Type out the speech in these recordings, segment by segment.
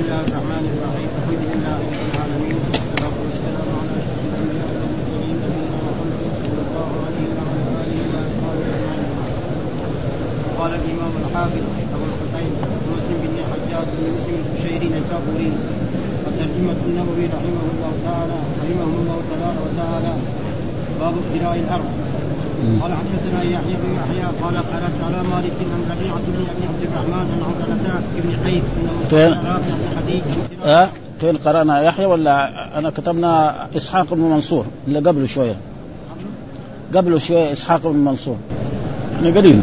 الله الرحمن الرحيم الحمد لله رب العالمين والصلاه والسلام على اشرف الانبياء والمرسلين نبينا محمد صلى الله عليه وعلى اله واصحابه اجمعين. قال الإمام الحافظ أبو الحسين مسلم بن حجاج بن مسلم البشيري النسابوري وترجمة النووي رحمه الله تعالى رحمه الله تبارك وتعالى باب ابتلاء الأرض قال حدثنا يحيى بن يحيى قال قرات على مالك عن ربيعه بن أبي عبد الرحمن عن عبد بن إنه فين؟ أه؟ فين قرأنا يحيى ولا أنا كتبنا إسحاق بن منصور اللي قبله شوية قبله شوية إسحاق بن منصور يعني قليل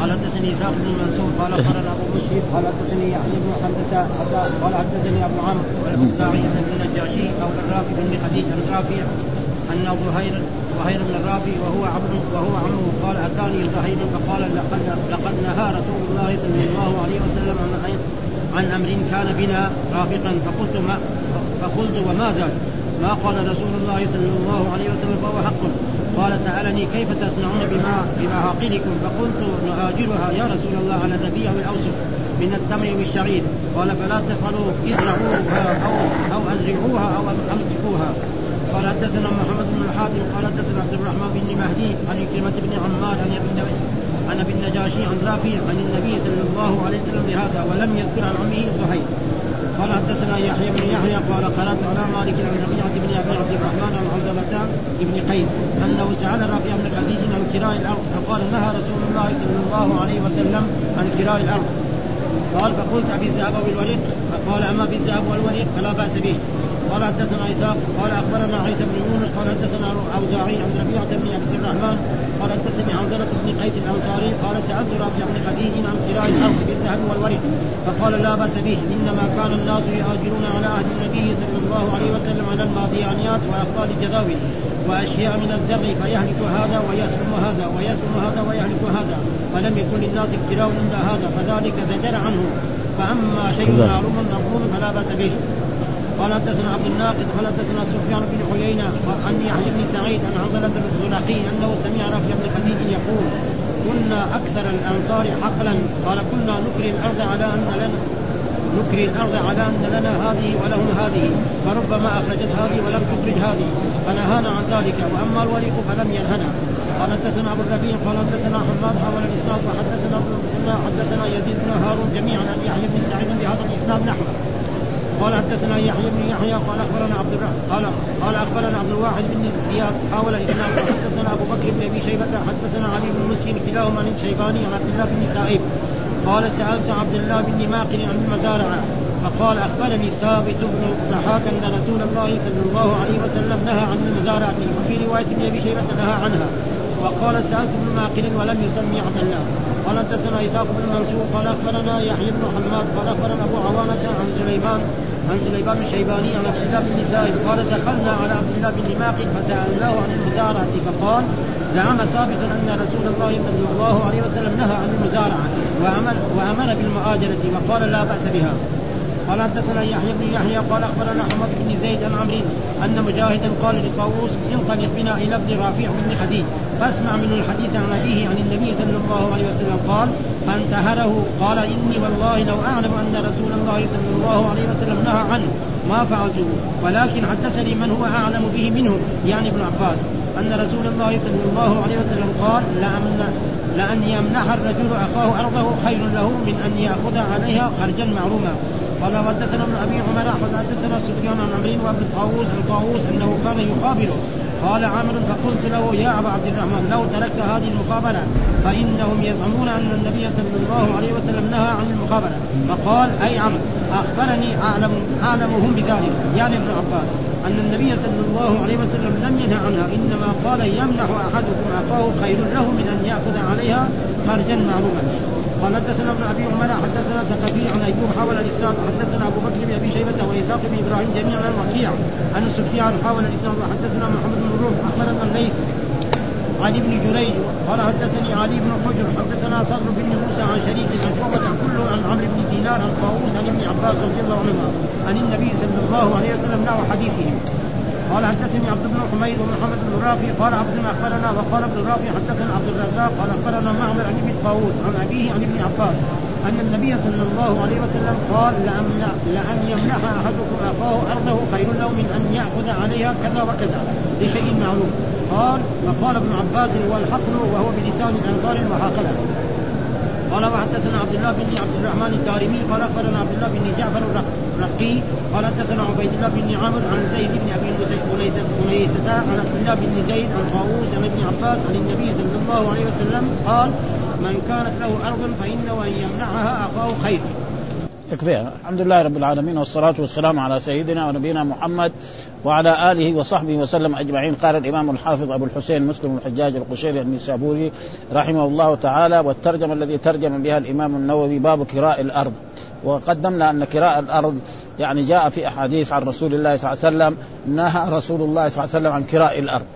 قال حدثني إسحاق بن منصور قال قال أبو بشير قال حدثني يحيى بن حمزة قال حدثني أبو عمرو والمقداري بن النجاشي أو الرافي بن خديج عن رافع أن زهير زهير بن الرافي وهو عبد وهو عمه قال أتاني زهير فقال لقد لقد نهى رسول الله صلى الله عليه وسلم عن عن أمر كان بنا رافقا فقلت ما فقلت وما ذاك؟ ما قال رسول الله صلى الله عليه وسلم فهو حق. قال سألني كيف تصنعون بما بمعاقلكم؟ فقلت نهاجرها يا رسول الله على الربيع والاوسط من التمر والشعير. قال فلا تفعلوا ازرعوها أو أو أزرعوها أو أمسكوها. قال حدثنا محمد بن الحاتم قال حدثنا عبد الرحمن بن مهدي عن كلمة بن عمار عن ابن عن أبي النجاشي عن رافع عن النبي صلى الله عليه وسلم بهذا ولم يذكر عن عمه زهير قال حدثنا يحيى بن يحيى قال قرأت على مالك عن ربيعة بن أبي عبد الرحمن عن عبدة بن قيس أنه سأل رافع بن خديج عن كراء الأرض فقال نهى رسول الله صلى الله عليه وسلم عن كراء الأرض. قال فقلت ابي الذهب والورق؟ فقال أما بالذهب والورق فلا بأس به. قال حدثنا اسحاق قال أخبرنا عيسى بن يونس قال حدثنا اوزاعي عن ربيعة بن عبد الرحمن قال حدثني حنظله بن قيس الانصاري قال سألت رافع بن خديج عن كراء الأرض بالذهب والورق فقال لا بأس به إنما كان الناس يهاجرون على عهد النبي صلى الله عليه وسلم على الماضيانيات واقفال الجداول وأشياء من الزرع فيهلك هذا ويسلم هذا ويسلم هذا ويهلك هذا فلم يكن للناس اكتراء إلا هذا فذلك زجر عنه فأما شيء معلوم مقبول فلا بأس به. قال حدثنا عبد الناقد قال حدثنا سفيان بن عيينة عن يحيى بن سعيد عن عضلة الزلقي أنه سمع رافع بن خديج يقول كنا أكثر الأنصار حقلا قال كنا نكري الأرض على أن لنا نكري الأرض على أن لنا هذه ولهم هذه فربما أخرجت هذه ولم تخرج هذه فنهانا عن ذلك وأما الوريق فلم ينهنا. قال حدثنا أبو الربيع قال حدثنا حماد حول الإسناد وحدثنا حدثنا يزيد بن هارون جميعا عن يحيى بن سعيد بهذا الإسناد نحوه قال حدثنا يحيى بن يحيى قال أخبرنا عبد الرحمن قال قال أخبرنا عبد الواحد بن زياد حاول الاسلام وحدثنا أبو بكر بن أبي شيبة حدثنا علي بن مسلم كلاهما عن الشيباني عن عبد الله بن سائب. قال سألت عبد الله بن ماقل عن المزارع فقال أخبرني ثابت بن ضحاك أن رسول الله صلى الله عليه وسلم نهى عن المزارعة وفي رواية أبي شيبة نهى عنها. وقال سألت ابن ماقل ولم يسمي عبد الله. قال حدثنا إسحاق بن منصور قال أخبرنا يحيى بن حماد قال أخبرنا أبو عوانة عن سليمان عن سليمان الشيباني عن عبد الله بن سائب قال دخلنا على عبد الله بن ماقل فسألناه عن المزارعة فقال زعم سابقا أن رسول الله صلى الله عليه وسلم نهى عن المزارعة وامر وأمر بالمؤاجره وقال لا بأس بها. قال حدثنا يحيى بن يحيى قال أخبرنا حمد بن زيد عن عمرو أن مجاهدا قال لطاووس انطلق بنا إلى ابن رافع بن خديج فاسمع منه الحديث عن أبيه عن النبي صلى الله عليه وسلم قال فانتهره. قال إني والله لو أعلم أن رسول الله صلى الله عليه وسلم نهى عنه ما فعلته ولكن حدثني من هو أعلم به منه يعني ابن عباس أن رسول الله صلى الله عليه وسلم قال لأن لأن يمنح الرجل أخاه أرضه خير له من أن يأخذ عليها خرجا معروما قال حدثنا ابن أبي عمر قال حدثنا سفيان عن عمرو وابن طاووس عن طاووس أنه كان يقابله. قال عامر فقلت له يا أبا عبد الرحمن لو تركت هذه المقابلة فإنهم يزعمون أن النبي صلى الله عليه وسلم نهى عن المقابلة. فقال أي عمرو أخبرني أعلم أعلمهم بذلك. يعني ابن عباس أن النبي صلى الله عليه وسلم لم ينهى عنها إنما قال يمنح أحدكم أخاه خير له من أن يأخذ عليها خرجا معروفا قال حدثنا ابن أبي عمر حدثنا ثقفي عن أيوب حول الإسناد حدثنا أبو بكر بن أبي شيبة وإسحاق بن إبراهيم جميعا عن عن سفيان حول الإسناد وحدثنا محمد بن روح اخبرنا الليث عن ابن جريج قال حدثني علي بن حجر حدثنا صدر بن موسى عن شريك عن شعبة كل عن عمرو بن دينار عن طاووس عن ابن عباس رضي الله عنهما عن النبي صلى الله عليه وسلم نحو حديثهم قال حدثني عبد بن حميد ومحمد بن رافع قال عبد أخبرنا وقال ابن رافع حدثنا عبد الرزاق قال أخبرنا معمر عن ابن طاووس عن أبيه عن ابن عباس أن النبي صلى الله عليه وسلم قال لأن, لأن يمنح أحدكم أخاه أرضه خير له من أن يأخذ عليها كذا وكذا لشيء معلوم. قال فقال ابن عباس والحقل وهو بلسان أنصار وهكذا. قال وحدثنا عبد الله بن عبد الرحمن الدارمي قال أخبرنا عبد الله بن جعفر الرقي قال حدثنا عبيد الله بن عامر عن زيد بن أبي انيسة عن عبد الله بن زيد عن طاووس عن ابن عباس عن النبي صلى الله عليه وسلم قال من كانت له أرض فإنه أن يمنعها أخاه خير. يكفيها الحمد لله رب العالمين والصلاة والسلام على سيدنا ونبينا محمد وعلى آله وصحبه وسلم أجمعين. قال الإمام الحافظ أبو الحسين مسلم الحجاج القشيري النسابوري رحمه الله تعالى والترجمة الذي ترجم بها الإمام النووي باب كراء الأرض. وقدمنا أن كراء الأرض يعني جاء في أحاديث عن رسول الله صلى الله عليه وسلم نهى رسول الله صلى الله عليه وسلم عن كراء الأرض.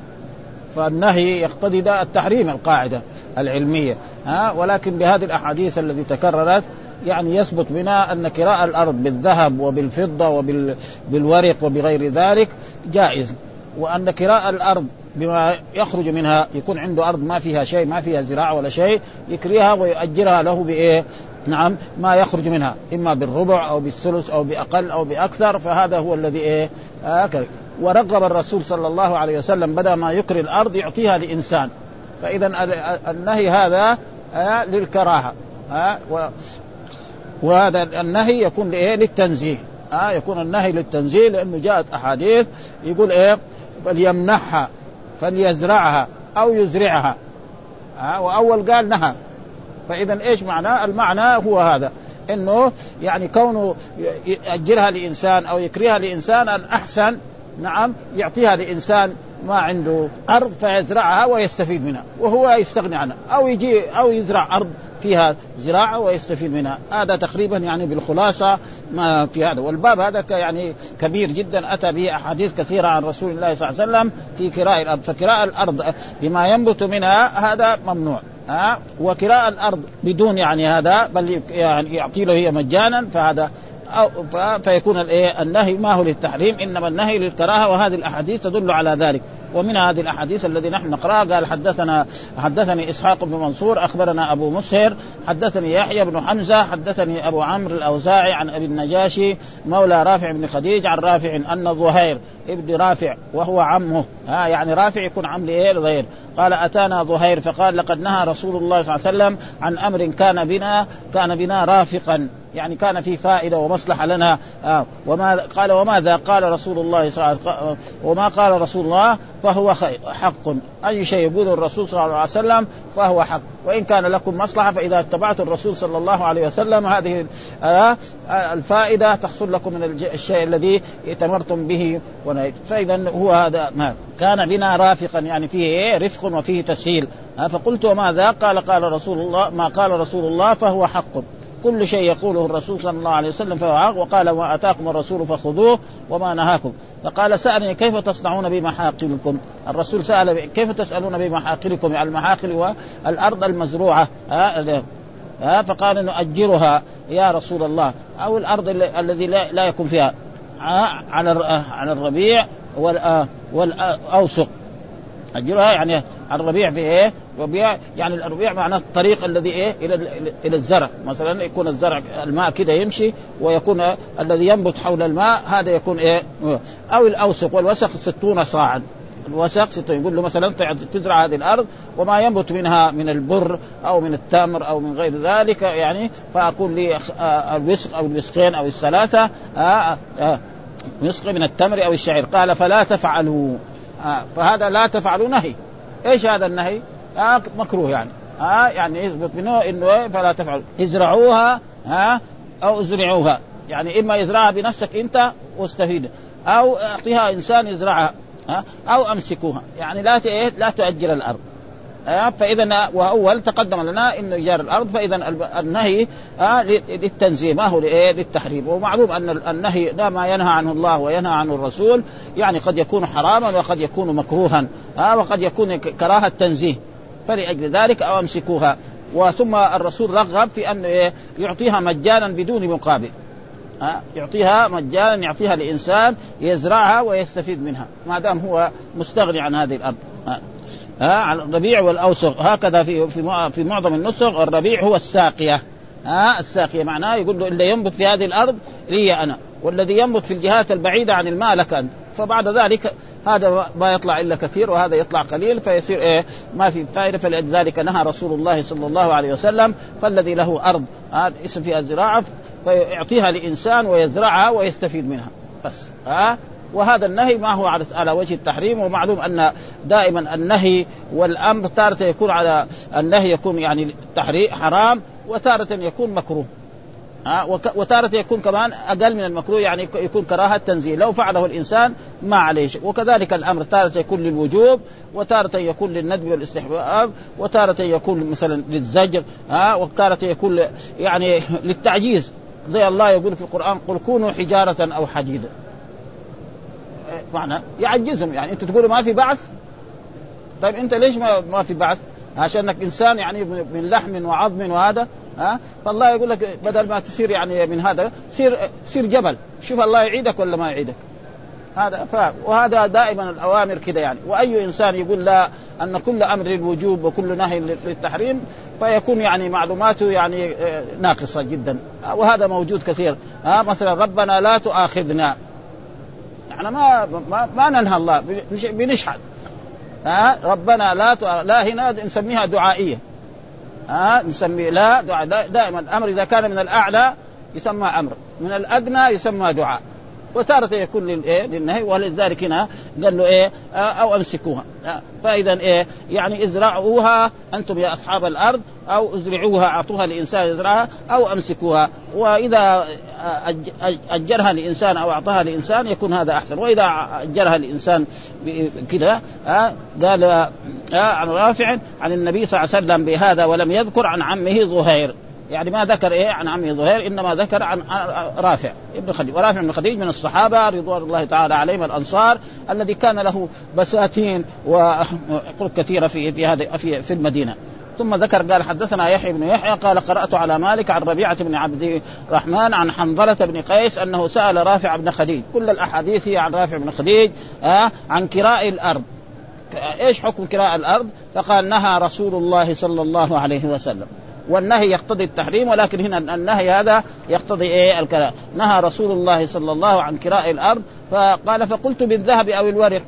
فالنهي يقتضي التحريم القاعدة العلمية ها؟ ولكن بهذه الأحاديث التي تكررت يعني يثبت بنا أن كراء الأرض بالذهب وبالفضة وبالورق وبغير ذلك جائز. وأن كراء الأرض بما يخرج منها يكون عنده أرض ما فيها شيء ما فيها زراعة ولا شيء يكريها ويؤجرها له بإيه؟ نعم ما يخرج منها. إما بالربع أو بالثلث أو بأقل أو بأكثر فهذا هو الذي إيه؟ آه ورغب الرسول صلى الله عليه وسلم بدا ما يكري الأرض يعطيها لإنسان. فإذا النهي هذا آه للكراهة. آه وهذا النهي يكون لإيه؟ للتنزيه آه يكون النهي للتنزيه لأنه جاءت أحاديث يقول إيه؟ فليمنحها فليزرعها أو يزرعها آه وأول قال نهى فإذا إيش معناه؟ المعنى هو هذا إنه يعني كونه يأجرها لإنسان أو يكريها لإنسان الأحسن نعم يعطيها لإنسان ما عنده أرض فيزرعها ويستفيد منها وهو يستغني عنها أو يجي أو يزرع أرض فيها زراعة ويستفيد منها. هذا تقريبا يعني بالخلاصة ما في هذا. والباب هذا يعني كبير جدا. أتى به أحاديث كثيرة عن رسول الله صلى الله عليه وسلم في كراء الأرض. فكراء الأرض بما ينبت منها هذا ممنوع. ها؟ وكراء الأرض بدون يعني هذا بل يعني يعطي له هي مجانا فهذا أو فيكون النهي ما هو للتحريم إنما النهي للكراهة. وهذه الأحاديث تدل على ذلك. ومن هذه الأحاديث الذي نحن نقرأها قال حدثنا حدثني إسحاق بن منصور أخبرنا أبو مسهر حدثني يحيى بن حمزة حدثني أبو عمرو الأوزاعي عن أبي النجاشي مولى رافع بن خديج عن رافع أن ظهير ابن رافع وهو عمه. ها يعني رافع يكون عم لإيه؟ لظهير قال أتانا ظهير. فقال لقد نهى رسول الله صلى الله عليه وسلم عن أمر كان بنا كان بنا رافقا. يعني كان في فائدة ومصلحة لنا. آه وما قال وماذا قال رسول الله صلى الله عليه وسلم؟ وما قال رسول الله فهو حق. أي شيء يقوله الرسول صلى الله عليه وسلم فهو حق. وإن كان لكم مصلحة فإذا اتبعتم الرسول صلى الله عليه وسلم هذه آه الفائدة تحصل لكم من الشيء الذي ائتمرتم به فإذا هو هذا ما كان بنا رافقا يعني فيه إيه؟ رفق وفيه تسهيل. فقلت وماذا؟ قال قال رسول الله ما قال رسول الله فهو حق. كل شيء يقوله الرسول صلى الله عليه وسلم فهو حق. وقال ما اتاكم الرسول فخذوه وما نهاكم. فقال سألني كيف تصنعون بمحاقلكم؟ الرسول سأل كيف تسألون بمحاقلكم؟ يعني المحاقل والارض المزروعة. ها فقال نؤجرها يا رسول الله أو الأرض الذي لا يكون فيها. على على الربيع والاوسق اجرها يعني الربيع في إيه؟ ربيع يعني الربيع معناه الطريق الذي إيه؟ إلى إلى الزرع، مثلا يكون الزرع الماء كده يمشي ويكون الذي ينبت حول الماء هذا يكون إيه؟ أو الاوسق والوسق ستون صاعا، ستون يقول له مثلا تزرع هذه الأرض وما ينبت منها من البر أو من التمر أو من غير ذلك يعني فاكون لي الوسق أو الوسقين أو الثلاثة آه آه وسق من التمر أو الشعير. قال فلا تفعلوا. آه فهذا لا تفعلوا نهي. إيش هذا النهي؟ آه مكروه يعني. آه يعني يثبت منه إنه إيه؟ فلا تفعلوا. ازرعوها ها آه أو ازرعوها. يعني إما يزرعها بنفسك أنت واستفيد أو أعطيها إنسان يزرعها. ها؟ أو أمسكوها. يعني لا إيه؟ لا تؤجر الأرض. فإذا وأول تقدم لنا إنه إيجار الأرض. فإذا النهي للتنزيه. ما هو للتحريم. ومعلوم أن النهي لا ما ينهى عنه الله وينهى عنه الرسول. يعني قد يكون حراما وقد يكون مكروها. وقد يكون كراهة تنزيه. فلأجل ذلك أو أمسكوها. وثم الرسول رغب في أن يعطيها مجانا بدون مقابل. ها يعطيها مجانا يعطيها لإنسان يزرعها ويستفيد منها ما دام هو مستغني عن هذه الأرض. ها ها الربيع والاوسق هكذا في في في معظم النسخ الربيع هو الساقية. ها الساقية معناه يقول له اللي ينبت في هذه الأرض لي أنا والذي ينبت في الجهات البعيدة عن الماء لك أنت. فبعد ذلك هذا ما يطلع إلا كثير وهذا يطلع قليل فيصير إيه ما في فائدة فلذلك نهى رسول الله صلى الله عليه وسلم فالذي له أرض اسم فيها زراعة فيعطيها لإنسان ويزرعها ويستفيد منها. بس ها؟ وهذا النهي ما هو على وجه التحريم ومعلوم أن دائما النهي والأمر تارة يكون على النهي يكون يعني تحريم حرام وتارة يكون مكروه. ها؟ وتارة يكون كمان أقل من المكروه يعني يكون كراهة تنزيه لو فعله الإنسان ما عليه شيء. وكذلك الأمر تارة يكون للوجوب وتارة يكون للندب والاستحباب وتارة يكون مثلا للزجر ها؟ وتارة يكون يعني للتعجيز. زي الله يقول في القرآن قل كونوا حجارة أو حديدا معنى يعجزهم يعني. انت تقولوا ما في بعث؟ طيب أنت ليش ما, ما في بعث؟ عشانك إنسان يعني من لحم وعظم وهذا ها؟ فالله يقول لك بدل ما تصير يعني من هذا سير سير جبل. شوف الله يعيدك ولا ما يعيدك؟ هذا ف... وهذا دائما الأوامر كده يعني. وأي إنسان يقول لا أن كل أمر للوجوب وكل نهي للتحريم فيكون يعني معلوماته يعني ناقصة جدا. وهذا موجود كثير. ها مثلا ربنا لا تؤاخذنا. يعني ما ما, ما ننهى الله بنشحن ها ربنا لا تؤاخذ لا هنا نسميها دعائية. ها نسمي لا دعاء. دائما الأمر إذا كان من الأعلى يسمى أمر من الأدنى يسمى دعاء. وتارة يكون للايه للنهي ولذلك هنا قال له إيه أو أمسكوها. فإذا إيه يعني ازرعوها أنتم يا أصحاب الأرض أو ازرعوها أعطوها لإنسان يزرعها أو أمسكوها. وإذا أجرها لإنسان أو أعطاها لإنسان يكون هذا أحسن. وإذا أجرها لإنسان كذا قال عن رافع عن النبي صلى الله عليه وسلم بهذا ولم يذكر عن عمه زهير. يعني ما ذكر إيه عن عمه زهير إنما ذكر عن رافع ابن خديج. ورافع بن خديج من الصحابة رضوان الله تعالى عليهم الأنصار الذي كان له بساتين وقرب كثيرة في في هذه في, في المدينة. ثم ذكر قال حدثنا يحيى بن يحيى قال قرأت على مالك عن ربيعة بن عبد الرحمن عن حنظلة بن قيس أنه سأل رافع بن خديج. كل الأحاديث هي عن رافع بن خديج آه عن كراء الأرض. إيش حكم كراء الأرض؟ فقال نهى رسول الله صلى الله عليه وسلم. والنهي يقتضي التحريم ولكن هنا النهي هذا يقتضي إيه؟ الكراء نهى رسول الله صلى الله عن كراء الأرض فقال فقلت بالذهب أو الورق؟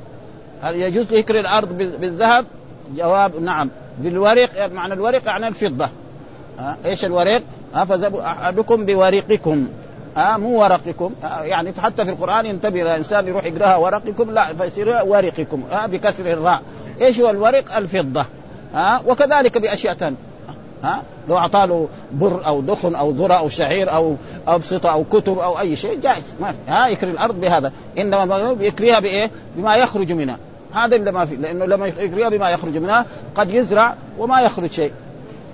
هل يجوز يكري الأرض بالذهب؟ جواب نعم. بالورق معنى الورق يعني الفضة. ها؟ إيش الورق؟ ها أحدكم بورقكم. ها مو ورقكم. يعني حتى في القرآن ينتبه الانسان يروح يقراها ورقكم لا فيصير ورقكم. ها بكسر الراء. إيش هو الورق؟ الفضة. ها؟ وكذلك بأشياء ثانية ها؟ لو اعطى له بر أو دخن أو ذرة أو شعير أو أبسطة أو كتب أو أي شيء جائز. ما في. ها يكري الأرض بهذا. إنما يكريها بإيه؟ بما يخرج منها. هذا اللي ما في. لأنه لما يكريها بما يخرج منها قد يزرع وما يخرج شيء.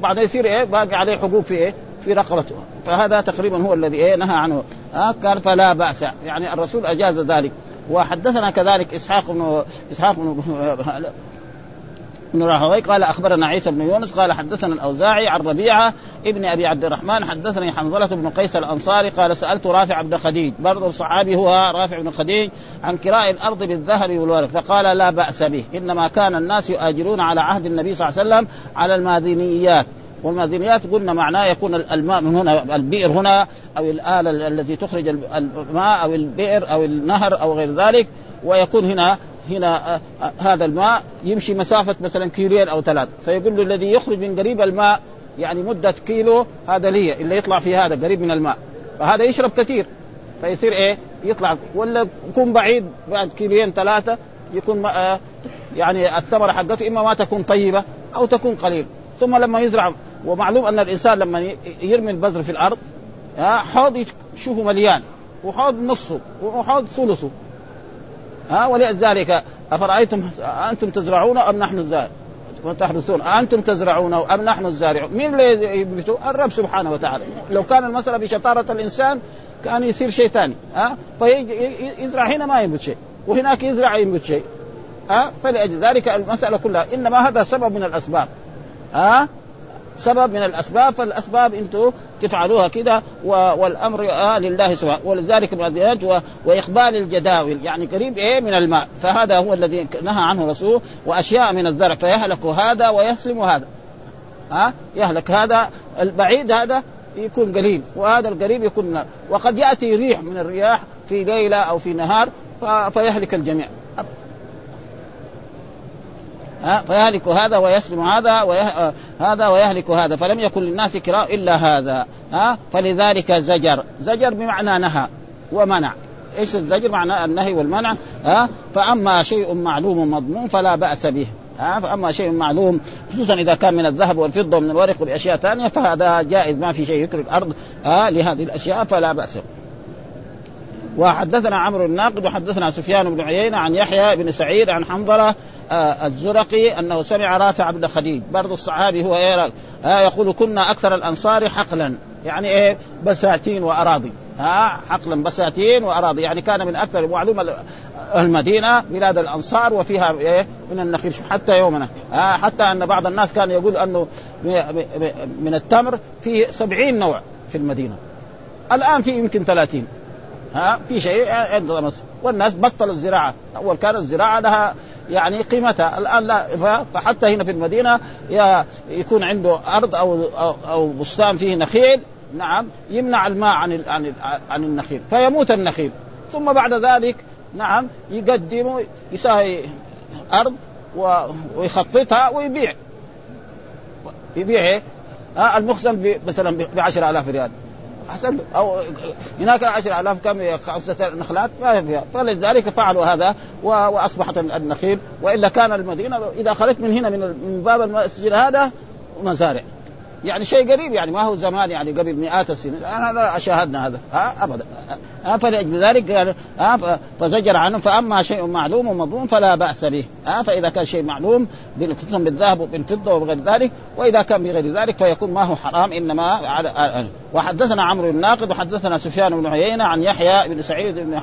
بعد يصير إيه؟ باقي عليه حقوق في إيه؟ في رقبته. فهذا تقريبا هو الذي إيه؟ نهى عنه. ها قال فلا بأس. يعني الرسول أجاز ذلك. وحدثنا كذلك إسحاق بن إسحاق بن بن راهوي قال أخبرنا عيسى بن يونس قال حدثنا الأوزاعي عن ربيعة ابن أبي عبد الرحمن حدثني حنظلة بن قيس الأنصاري قال سألت رافع بن خديج برضه الصحابي هو رافع بن خديج عن كراء الأرض بالذهب والورق فقال لا بأس به إنما كان الناس يؤاجرون على عهد النبي صلى الله عليه وسلم على الماذنيات والماذنيات قلنا معناه يكون الماء من هنا البئر هنا أو الاله التي تخرج الماء أو البئر أو النهر أو غير ذلك ويكون هنا هنا آه، آه، هذا الماء يمشي مسافة مثلا كيلوين أو ثلاث. فيقول له الذي يخرج من قريب الماء يعني مدة كيلو هذا لي اللي يطلع في هذا قريب من الماء. فهذا يشرب كثير. فيصير إيه؟ يطلع. ولا يكون بعيد بعد كيلوين ثلاثة يكون آه يعني الثمرة حقته إما ما تكون طيبة أو تكون قليل. ثم لما يزرع ومعلوم أن الإنسان لما يرمي البذر في الأرض حوض يشوفه مليان وحوض نصه وحوض ثلثه. ها ولذلك أفرأيتم أنتم تزرعون أم نحن الزارعون وتحرثون؟ أنتم تزرعون أم نحن الزارعون مين اللي ينبتوا الرب سبحانه وتعالى. لو كان المسألة بشطارة الإنسان كان يصير شيء ثاني ها؟ فيزرع هنا ما ينبت شيء وهناك يزرع ينبت شيء ها؟ فلأجل ذلك المسألة كلها. إنما هذا سبب من الأسباب ها؟ سبب من الأسباب فالأسباب أنتم تفعلوها كده والأمر آه لله سبحانه ولذلك المؤذنات وإقبال الجداول يعني قريب إيه من الماء. فهذا هو الذي نهى عنه رسول وأشياء من الزرع. فيهلك هذا ويسلم هذا. ها؟ يهلك هذا البعيد هذا يكون قليل وهذا القريب يكون وقد يأتي ريح من الرياح في ليلة أو في نهار فيهلك الجميع. ها؟ فيهلك هذا ويسلم هذا ويه... هذا ويهلك هذا فلم يكن للناس كراء إلا هذا ها؟ فلذلك زجر. زجر بمعنى نهى ومنع. إيش الزجر؟ معنى النهي والمنع ها؟ فأما شيء معلوم مضمون فلا بأس به ها؟ فأما شيء معلوم خصوصا إذا كان من الذهب والفضة ومن الورق وباشياء ثانية فهذا جائز ما في شيء يكره الأرض ها؟ لهذه الأشياء فلا بأس وحدثنا عمرو الناقد وحدثنا سفيان بن عيينة عن يحيى بن سعيد عن حنظلة آه الزرقي أنه سمع رافع بن خديج. برضو الصحابي هو إيه؟ آه يقول كنا أكثر الأنصار حقلا. يعني إيه؟ بساتين وأراضي. ها؟ حقلا بساتين وأراضي. يعني كان من أكثر معلومه المدينة بلاد الأنصار وفيها إيه؟ من النخيل. حتى يومنا. حتى أن بعض الناس كان يقول أنه من التمر في سبعين نوع في المدينة. الآن في يمكن ثلاثين. ها؟ في شيء مصر والناس بطلوا الزراعة. أول كانت الزراعة لها يعني قيمتها. الآن لا فحتى هنا في المدينة يكون عنده أرض أو أو, أو بستان فيه نخيل نعم يمنع الماء عن عن عن النخيل فيموت النخيل. ثم بعد ذلك نعم يقدم يساوي أرض ويخططها ويبيع. يبيع إيه؟ المخزن مثلا ب 10000 ريال. أحسن. أو هناك 10000 كم خمسة نخلات ما فيها. فلذلك فعلوا هذا وأصبحت النخيل. وإلا كان المدينة إذا خرجت من هنا من باب المسجد هذا مزارع يعني شيء قريب يعني ما هو زمان يعني قبل مئات السنين. هذا شاهدنا هذا. ها أبدا. ها فلأجل ذلك قال ها فزجر عنهم فأما شيء معلوم ومضمون فلا بأس به. ها فإذا كان شيء معلوم بالذهب وبالفضه وغير ذلك وإذا كان بغير ذلك فيكون ما هو حرام إنما على وحدثنا عمرو الناقد وحدثنا سفيان بن عيينة عن يحيى بن سعيد بن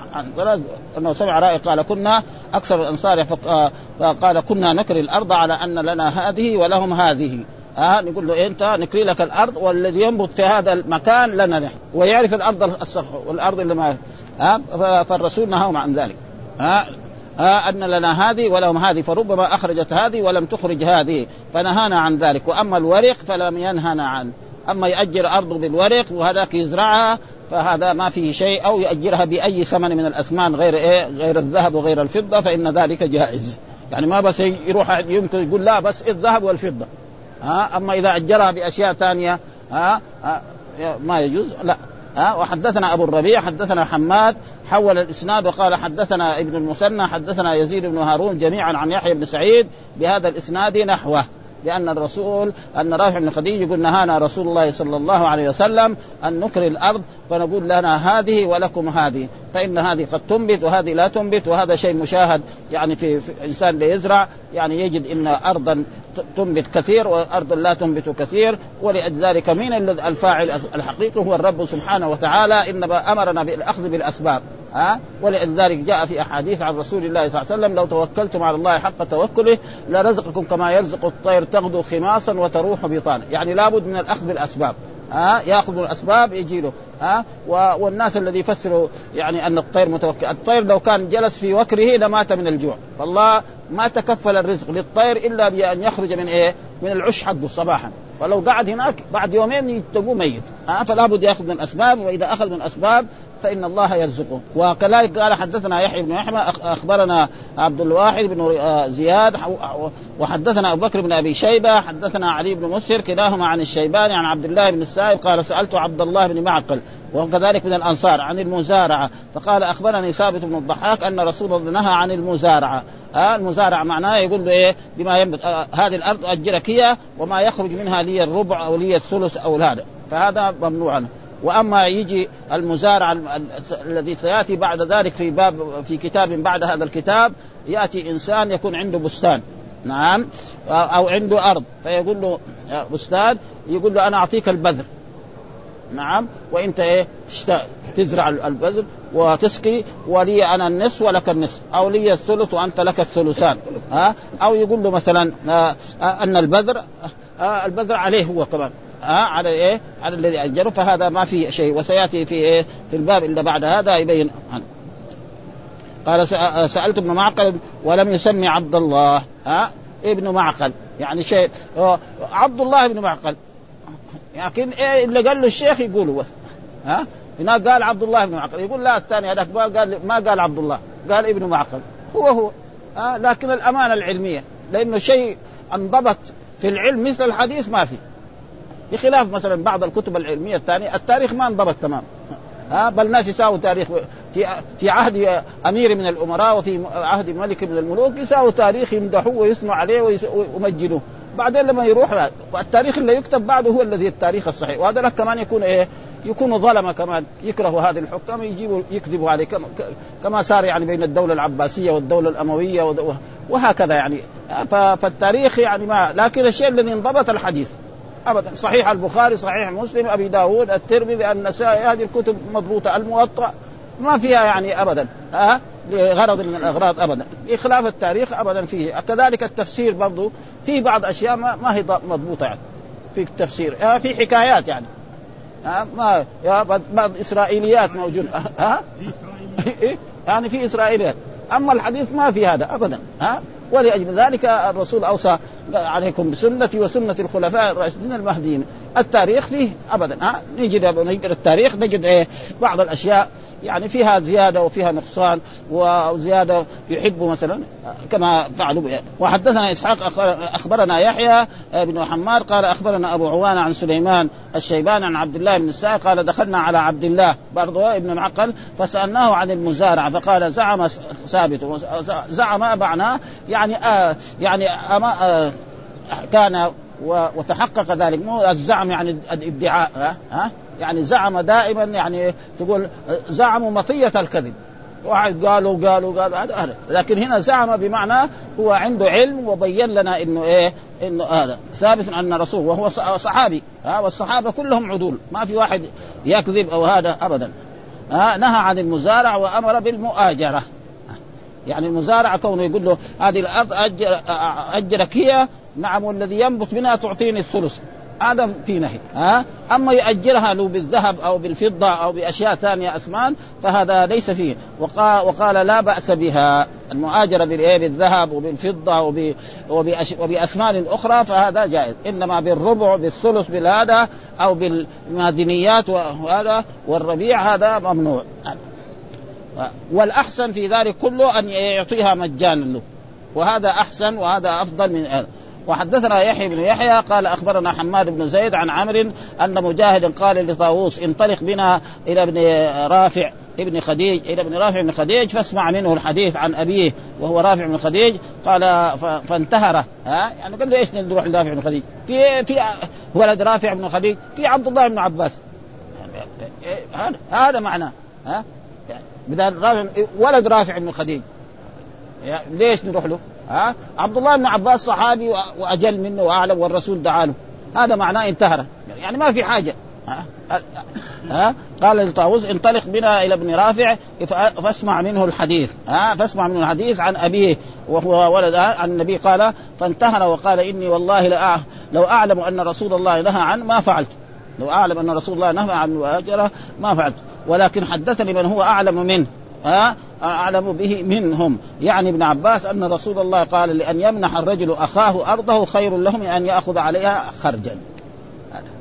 أنه سمع رأي قال كنا أكثر الأنصار فقال كنا نكري الأرض على أن لنا هذه ولهم هذه. ها نقول له إيه أنت نكري لك الأرض والذي ينبت في هذا المكان لنا نحن ويعرف الأرض الصخر والأرض اللي ما ها فالرسول نهاهم عن ذلك. ها ها أن لنا هذه ولهم هذه فربما أخرجت هذه ولم تخرج هذه فنهانا عن ذلك. وأما الورق فلم ينهنا عنه. أما ياجر ارضه بالورق وهذاك يزرعها فهذا ما فيه شيء أو ياجرها بأي ثمن من الأثمان غير إيه غير الذهب وغير الفضة فإن ذلك جائز. يعني ما بس يروح يمكن يقول لا بس الذهب والفضة. ها أما إذا أجرها بأشياء ثانية ها, ها ما يجوز؟ لا. ها وحدثنا أبو الربيع حدثنا حماد حول الإسناد وقال حدثنا ابن المثنى حدثنا يزيد بن هارون جميعا عن يحيى بن سعيد بهذا الإسناد نحوه لأن الرسول أن رافع بن خديج يقول نهانا رسول الله صلى الله عليه وسلم أن نكري الأرض فنقول لنا هذه ولكم هذه فإن هذه قد تنبت وهذه لا تنبت وهذا شيء مشاهد يعني في, في إنسان بيزرع يعني يجد أن أرضا تنبت كثير وأرض لا تنبت كثير ولذلك مين الفاعل الحقيقي هو الرب سبحانه وتعالى إنما أمرنا بالأخذ بالأسباب ها؟ ولذلك جاء في أحاديث عن رسول الله صلى الله عليه وسلم لو توكلتم على الله حق توكله لرزقكم كما يرزق الطير تغدو خماصا وتروح بطانا يعني لابد من الأخذ بالأسباب. ها ياخذ الأسباب يجي له ها والناس الذي يفسروا يعني أن الطير متوكل. الطير لو كان جلس في وكره لمات من الجوع. فالله ما تكفل الرزق للطير إلا بأن يخرج من إيه؟ من العش حقه صباحا. ولو قعد هناك بعد يومين تلقوه ميت. ها فلا بد ياخذ من الأسباب وإذا أخذ من الأسباب فإن الله يرزقه. وكذلك قال حدثنا يحيى بن يحيى أخبرنا عبد الواحد بن زياد وحدثنا أبو بكر بن أبي شيبة حدثنا علي بن مسهر كلاهما عن الشيباني عن عبد الله بن السائب قال سألت عبد الله بن معقل وكذلك من الأنصار عن المزارعة فقال أخبرني ثابت بن الضحاك أن رسول الله نهى عن المزارعة. آه المزارعة معناه يقول له إيه؟ بما ينبت آه هذه الأرض أجرك هي وما يخرج منها لي الربع أو لي الثلث أو هذا. فهذا ممنوع عنه. وأما يجي المزارع الذي سيأتي بعد ذلك في باب في كتاب بعد هذا الكتاب يأتي إنسان يكون عنده بستان. نعم. أو عنده أرض. فيقول له بستان يقول له أنا أعطيك البذر. نعم. وأنت إيه؟ تزرع البذر وتسقي ولي أنا النصف ولك النصف. أو لي الثلث وأنت لك الثلثان. ها؟ أو يقول له مثلا آه أن البذر آه البذر عليه هو كمان. ها على إيه؟ على الذي أجره فهذا ما في شيء. وسيأتي في إيه؟ في الباب اللي بعد هذا يبين. عنه. قال سألت ابن معقل ولم يسمي عبد الله. ها؟ ابن معقل. يعني شيء. عبد الله بن معقل. لكن إيه اللي قال له الشيخ يقوله؟ بس ها؟ هناك قال عبد الله بن معقل. يقول لا الثاني هذاك ما قال ما قال عبد الله. قال ابن معقل. هو هو. ها؟ لكن الأمانة العلمية. لأنه شيء انضبط في العلم مثل الحديث ما في. بخلاف مثلا بعض الكتب العلمية الثانية التاريخ ما انضبط تمام. ها بل الناس يساووا تاريخ في في عهد أمير من الأمراء وفي عهد ملك من الملوك يساووا تاريخ يمدحوه ويثنوا عليه ويمجدوه. بعدين لما يروح والتاريخ اللي يكتب بعده هو الذي التاريخ الصحيح. وهذا كمان يكون إيه؟ يكونوا ظلمة كمان. يكرهوا هذه الحكام يجيبوا يكذبوا عليه. كما, كما صار يعني بين الدولة العباسية والدولة الأموية وهكذا يعني. فالتاريخ يعني ما لكن الشيء الذي انضبط الحديث. ابدا. صحيح البخاري صحيح مسلم أبي داود الترمذي النسائي هذه الكتب مضبوطة الموطأ ما فيها يعني ابدا. ها؟ لغرض من الأغراض ابدا. بخلاف التاريخ ابدا فيه. كذلك التفسير برضه في بعض أشياء ما, ما هي مضبوطة يعني. في التفسير. ها؟ في حكايات يعني. ها؟ ما يا بعض إسرائيليات موجوده ها؟ يعني في إسرائيليات. أما الحديث ما في هذا ابدا. ها؟ ولأجل ذلك الرسول أوصى عليكم بسنتي وسنة الخلفاء الراشدين المهديين. التاريخ فيه أبدا ها؟ نجد التاريخ نجد إيه؟ بعض الأشياء يعني فيها زيادة وفيها نقصان وزيادة يحب مثلا كما فعلوا وحدثنا إسحاق أخبرنا يحيى بن حمار قال أخبرنا أبو عوانه عن سليمان الشيبان عن عبد الله بن السائق قال دخلنا على عبد الله برضه ابن معقل فسألناه عن المزارع فقال زعم ثابت زعم معناه يعني آه يعني آه كان وتحقق ذلك. مو الزعم يعني الادعاء ها, ها؟ يعني زعم دائما يعني تقول زعموا مطية الكذب. واحد قالوا قالوا قالوا هذا لكن هنا زعم بمعنى هو عنده علم وبين لنا إنه إيه؟ إنه هذا. ثابت أن رسول وهو صحابي ها؟ والصحابة كلهم عدول. ما في واحد يكذب أو هذا ابدا. ها؟ نهى عن المزارع وأمر بالمؤاجرة. يعني المزارع كونه يقول له هذه الأرض أجرك هي نعم والذي ينبت منها تعطيني الثلث. هذا في نهي ها؟ أما ياجرها له بالذهب أو بالفضة أو بأشياء ثانية اثمان فهذا ليس فيه. وقال, وقال لا بأس بها. المؤاجرة بالذهب وبالفضة وب وباثمان أخرى فهذا جائز. إنما بالربع بالثلث بالهذا أو بالمعدنيات وهذا والربيع هذا ممنوع. والأحسن في ذلك كله أن يعطيها مجانا له. وهذا أحسن وهذا أفضل من هذا. وحدثنا يحيى بن يحيى قال أخبرنا حماد بن زيد عن عمرو أن مجاهد قال لطاووس انطلق بنا إلى ابن رافع ابن خديج إلى ابن رافع بن خديج فاسمع منه الحديث عن أبيه وهو رافع بن خديج قال فانتهره ها؟ يعني قال له إيش نروح لرافع بن خديج؟ في في ولد رافع بن خديج في عبد الله بن عباس. هذا هذا معناه. ها؟ بدل رافع ولد رافع بن خديج. ليش نروح له؟ ها؟ عبد الله بن عباس صحابي وأجل منه وأعلم والرسول دعا له. هذا معناه انتهر يعني ما في حاجة. ها, ها؟ قال لطاووس انطلق بنا إلى ابن رافع فاسمع منه الحديث. ها؟ فاسمع منه الحديث عن أبيه وهو ولد. عن النبي قال فانتهر وقال إني والله لأ لو أعلم أن رسول الله نهى عن ما فعلت. لو أعلم أن رسول الله نهى عن ما فعلت. ولكن حدثني من هو أعلم منه. ها؟ أعلم به منهم. يعني ابن عباس أن رسول الله قال لأن يمنح الرجل أخاه أرضه خير له من أن يأخذ عليها خرجا.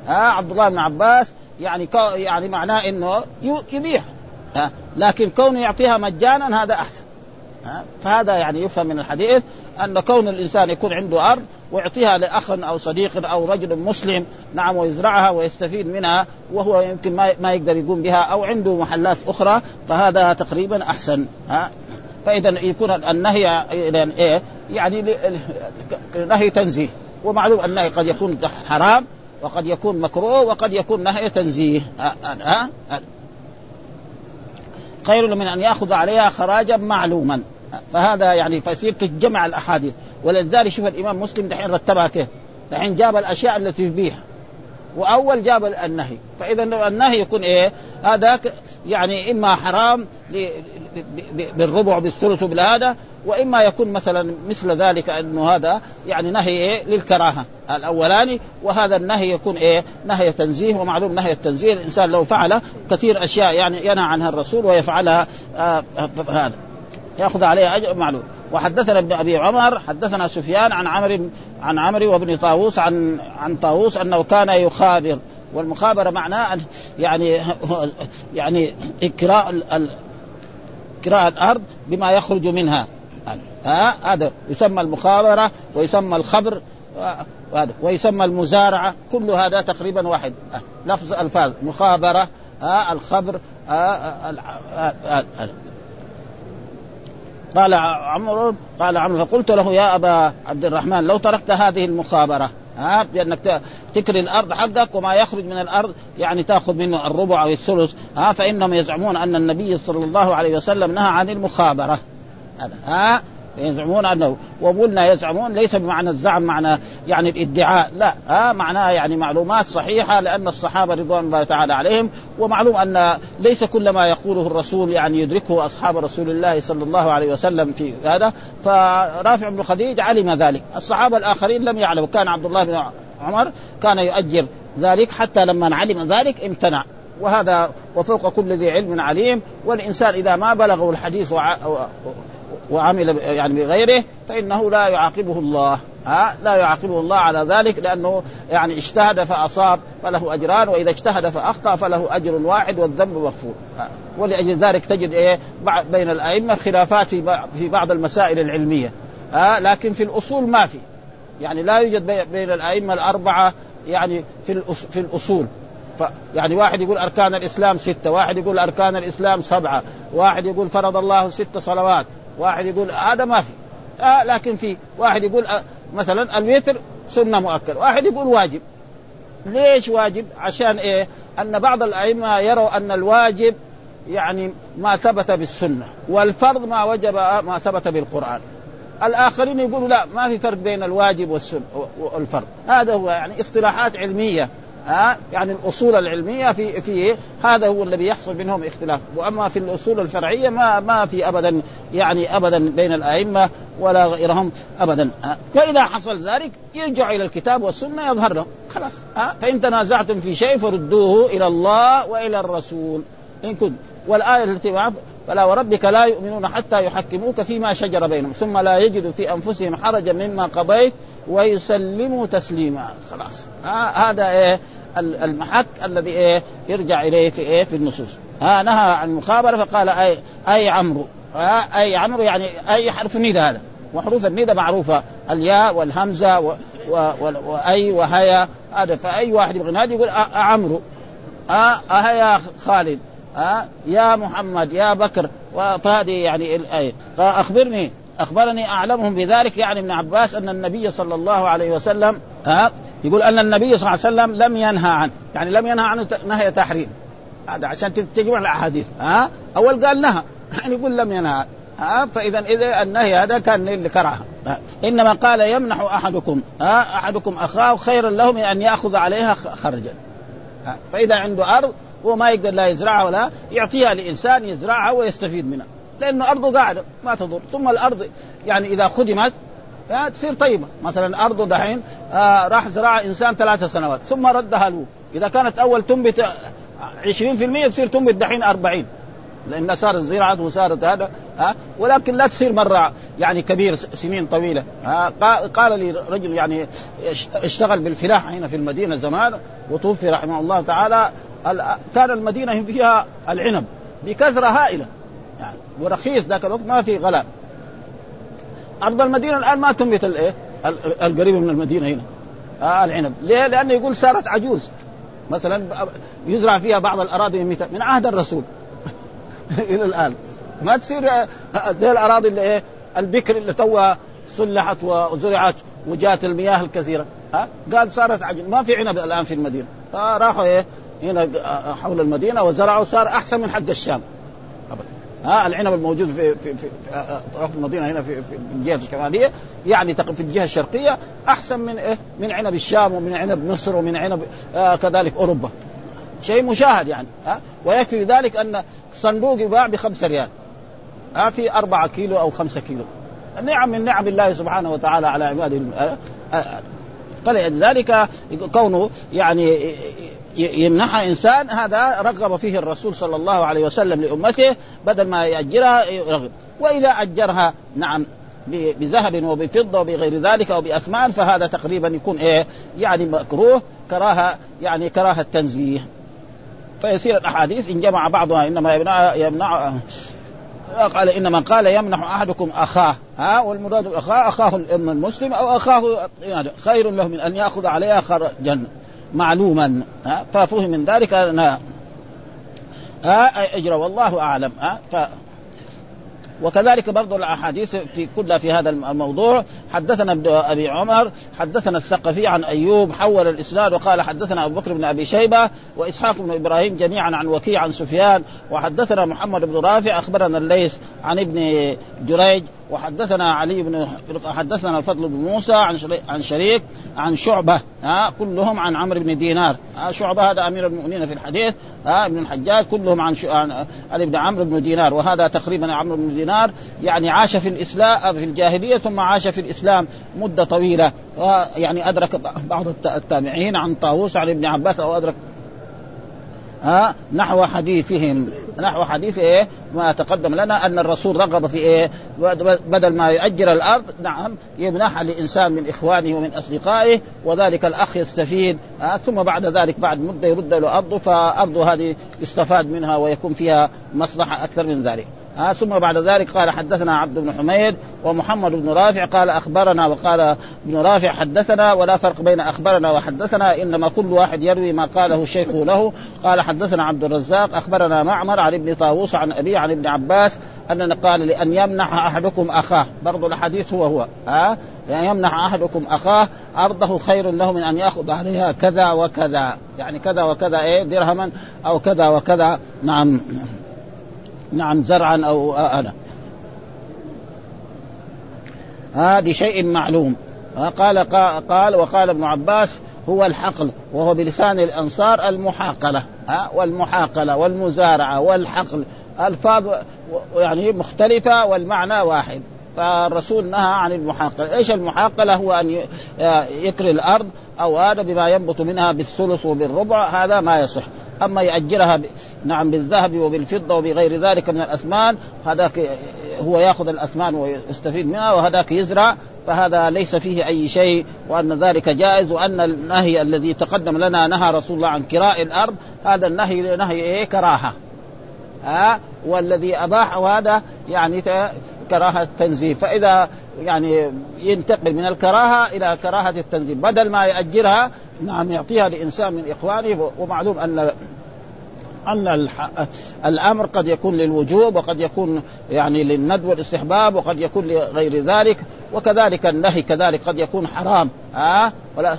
ها؟ عبد الله بن عباس يعني يعني معناه إنه يبيح ها؟ لكن كونه يعطيها مجانا هذا أحسن. ها؟ فهذا يعني يفهم من الحديث أن كون الإنسان يكون عنده أرض ويعطيها لأخ أو صديق أو رجل مسلم نعم ويزرعها ويستفيد منها وهو يمكن ما ما يقدر يقوم بها أو عنده محلات أخرى فهذا تقريبا أحسن. ها؟ فاذا يكون النهي يعني إيه؟ يعني نهي تنزيه. ومعلوم النهي قد يكون حرام وقد يكون مكروه وقد يكون نهي تنزيه. ها, ها؟ خير من أن يأخذ عليها خراجا معلوما. فهذا يعني فيصير تجمع الأحاديث. ولذلك شوف الإمام مسلم دحين رتبها كيف؟ دحين جاب الأشياء التي تبيح وأول جاب النهي. فإذا النهي يكون إيه؟ هذاك يعني إما حرام بالربع بالثلث بالهذا وإما يكون مثلا مثل ذلك أنه هذا يعني نهي إيه؟ للكراهة الأولاني وهذا النهي يكون إيه؟ نهي تنزيه ومعلوم نهي التنزيه. الإنسان لو فعل كثير أشياء يعني ينهى عنها الرسول ويفعلها آه هذا. يأخذ عليها أجر معلوم. وحدثنا ابن أبي عمر حدثنا سفيان عن عمرو عن عمرو وابن طاووس عن عن طاووس أنه كان يخابر والمخابرة معناه يعني يعني إكراء كراء الأرض بما يخرج منها. ها؟ هذا يسمى المخابرة ويسمى الخبر ويسمى المزارعة كل هذا تقريبا واحد. لفظ ألفاظ مخابرة الخبر قال عمرو قال عمرو فقلت له يا أبا عبد الرحمن لو تركت هذه المخابرة ها بأنك تكري الأرض حقك وما يخرج من الأرض يعني تأخذ منه الربع أو الثلث ها فإنهم يزعمون أن النبي صلى الله عليه وسلم نهى عن المخابرة. ها؟ يزعمون أنه وقلنا يزعمون ليس بمعنى الزعم معنى يعني الادعاء لا ها معناها يعني معلومات صحيحة لأن الصحابة رضوان الله تعالى عليهم ومعلوم أن ليس كل ما يقوله الرسول يعني يدركه أصحاب رسول الله صلى الله عليه وسلم في هذا. فرافع بن خديج علم ذلك. الصحابة الآخرين لم يعلموا. كان عبد الله بن عمر كان يؤجر ذلك حتى لما علم ذلك امتنع. وهذا وفوق كل ذي علم عليم. والإنسان إذا ما بلغه الحديث وعمل يعني بغيره فإنه لا يعاقبه الله. ها؟ لا يعاقبه الله على ذلك لأنه يعني اجتهد فأصاب فله أجران وإذا اجتهد فأخطأ فله أجر واحد والذنب مغفور. ولأجل ذلك تجد إيه؟ بين الأئمة خلافات في بعض المسائل العلمية. ها؟ لكن في الأصول ما في. يعني لا يوجد بين الأئمة الأربعة يعني في في الأصول. ف يعني واحد يقول أركان الإسلام ستة، واحد يقول أركان الإسلام سبعة، واحد يقول فرض الله ست صلوات، واحد يقول هذا ما في. آه لكن في واحد يقول آه مثلا الوتر سنة مؤكدة. واحد يقول واجب. ليش واجب؟ عشان إيه؟ أن بعض الأئمة يروا أن الواجب يعني ما ثبت بالسنة والفرض ما وجب ما ثبت بالقرآن. الآخرين يقولوا لا ما في فرق بين الواجب والسنة والفرض. هذا هو يعني اصطلاحات علمية. ها؟ يعني الأصول العلمية في في هذا هو الذي يحصل بينهم اختلاف. وأما في الأصول الفرعيه ما ما في ابدا يعني ابدا بين الأئمة ولا غيرهم ابدا. وإذا حصل ذلك يرجع إلى الكتاب والسنة يظهر له. خلاص. فإن تنازعتم في شيء فردوه إلى الله وإلى الرسول. إن كنت. والآية التي معه فلا وربك لا يؤمنون حتى يحكموك فيما شجر بينهم ثم لا يجدوا في أنفسهم حرجا مما قضيت ويسلموا تسليما. خلاص. هذا إيه؟ المحك الذي إيه يرجع إليه في إيه في النصوص. ها نهى عن المخابرة فقال اي أي عمرو. أي عمرو يعني أي حرف الندى هذا. وحروف الندى معروفة. الياء والهمزة و و و وأي وهيا. هذا فأي واحد يبغى ينادي يقول عمرو. أهيا خالد. أه يا محمد يا بكر. فهذه يعني الآية فأخبرني أخبرني أعلمهم بذلك يعني ابن عباس أن النبي صلى الله عليه وسلم أه يقول أن النبي صلى الله عليه وسلم لم ينهى عنه يعني لم ينهى عنه نهي تحريم. هذا عشان تجمع الأحاديث. ها؟ أول قال نهى. يعني يقول لم ينهى. ها؟ فإذا إذا النهي هذا كان لكراهه إنما قال يمنح أحدكم ها؟ أحدكم أخاه خيرا له من أن يأخذ عليها خرجا. فإذا عنده أرض هو ما يقدر لا يزرعها ولا يعطيها لإنسان يزرعها ويستفيد منها. لأنه أرضه قاعدة ما تضر. ثم الأرض يعني إذا خدمت تصير طيبة. مثلا ارضه دحين آه راح زرعها إنسان ثلاث سنوات ثم ردها له. إذا كانت أول تنبت 20% تصير تنبت دحين 40 لأن صارت زراعة وصارت هذا ها؟ آه ولكن لا تصير مرة يعني كبير سنين طويلة. ها؟ آه قال لي رجل يعني اشتغل بالفلاحه هنا في المدينة زمان وتوفي رحمه الله تعالى كان المدينة فيها العنب بكثرة هائلة. يعني ورخيص ذاك الوقت ما في غلاء أرض المدينة الآن ما تنبت الايه القريبه من المدينة هنا. آه العنب. ليه؟ لأنه يقول صارت عجوز. مثلا يزرع فيها بعض الأراضي من, من عهد الرسول. إلى الآن. ما تصير آه، زي الأراضي اللي إيه؟ البكر اللي توها صلحت وزرعت وجات المياه الكثيرة. ها؟ قال صارت عجوز. ما في عنب الآن في المدينة. فراحوا إيه؟ هنا آه، حول المدينة وزرعوا صار أحسن من حق الشام. ها العنب الموجود في في في اطراف المدينة هنا في في الجهة الشمالية يعني في الجهة الشرقية أحسن من إيه؟ من عنب الشام ومن عنب مصر ومن عنب آه كذلك أوروبا. شيء مشاهد يعني ها ويكفي ذلك أن صندوق يباع بخمسة ريال ها في أربعة كيلو أو خمسة كيلو نعم من نعم الله سبحانه وتعالى على عباده فلذلك كونه يعني يمنحها إنسان هذا رغب فيه الرسول صلى الله عليه وسلم لأمته بدل ما يأجرها يرغب وإذا أجرها نعم بذهب وبفضة وبغير ذلك أو باثمان فهذا تقريبا يكون إيه يعني مكروه كراهة يعني كراهة تنزيه. فيصير الأحاديث إن جمع بعضها إنما يمنع يمنع قال إن من قال يمنح أحدكم أخاه. ها والمراد أخاه أخاه الأم المسلم أو أخاه يعني خير له من أن يأخذ عليها خرجا. معلوما. ففهم من ذلك ان ها؟ اجرى والله أعلم. ها؟ ف وكذلك برضو الأحاديث في كلها في هذا الموضوع. حدثنا ابن أبي عمر حدثنا الثقفي عن أيوب حول الإسناد وقال حدثنا أبو بكر بن أبي شيبة وإسحاق بن إبراهيم جميعا عن وكيع عن سفيان. وحدثنا محمد بن رافع أخبرنا الليث عن ابن جريج وحدثنا علي بن حدثنا الفضل بن موسى عن عن شريك عن شعبة ها كلهم عن عمرو بن دينار. ها شعبة هذا أمير المؤمنين في الحديث ها ابن الحجاج كلهم عن عن, عن ابن عمرو بن دينار. وهذا تقريبا عمرو بن دينار يعني عاش في الإسلام في الجاهلية ثم عاش في الإسلام مدة طويلة. يعني أدرك بعض التابعين عن طاووس عن ابن عباس أو أدرك ها نحو حديثهم. نحو حديث إيه؟ ما تقدم لنا أن الرسول رغب في إيه؟ بدل ما يؤجر الأرض نعم يمنحها لإنسان من إخوانه ومن أصدقائه وذلك الأخ يستفيد ها ثم بعد ذلك بعد مدة يرد له أرضه فارضه هذه يستفاد منها ويكون فيها مصلحة أكثر من ذلك. آه ثم بعد ذلك قال حدثنا عبد بن حميد ومحمد بن رافع قال أخبرنا وقال ابن رافع حدثنا ولا فرق بين أخبرنا وحدثنا إنما كل واحد يروي ما قاله شيخه له. قال حدثنا عبد الرزاق أخبرنا معمر عن ابن طاووس عن أبي عن ابن عباس أننا قال لأن يمنح أحدكم أخاه. برضو الحديث هو هو ها آه يعني يمنح أحدكم أخاه أرضه خير له من أن يأخذ عليها كذا وكذا. يعني كذا وكذا إيه درهما أو كذا وكذا. نعم. نعم زرعا أو أنا. هذه شيء معلوم. قال قال وقال ابن عباس هو الحقل وهو بلسان الأنصار المحاقلة. والمحاقلة والمزارعة والحقل. ألفاظ يعني مختلفة والمعنى واحد. فالرسول نهى عن المحاقلة، إيش المحاقلة؟ هو أن يكري الأرض أو هذا بما ينبت منها بالثلث وبالربع هذا ما يصح، أما يأجرها نعم بالذهب وبالفضة وبغير ذلك من الأثمان هذاك هو ياخذ الأثمان ويستفيد منها وهذاك يزرع فهذا ليس فيه أي شيء وأن ذلك جائز وأن النهي الذي تقدم لنا نهى رسول الله عن كراء الأرض هذا النهي نهي إيه؟ كراهة. ها؟ والذي اباحه هذا يعني كراهة التنزيه فإذا يعني ينتقل من الكراهة إلى كراهة التنزيه بدل ما يأجرها نعم يعطيها لإنسان من إخوانه ومعلوم أن أن الأمر قد يكون للوجوب وقد يكون يعني للند والاستحباب وقد يكون لغير ذلك وكذلك النهي كذلك قد يكون حرام. ها ولا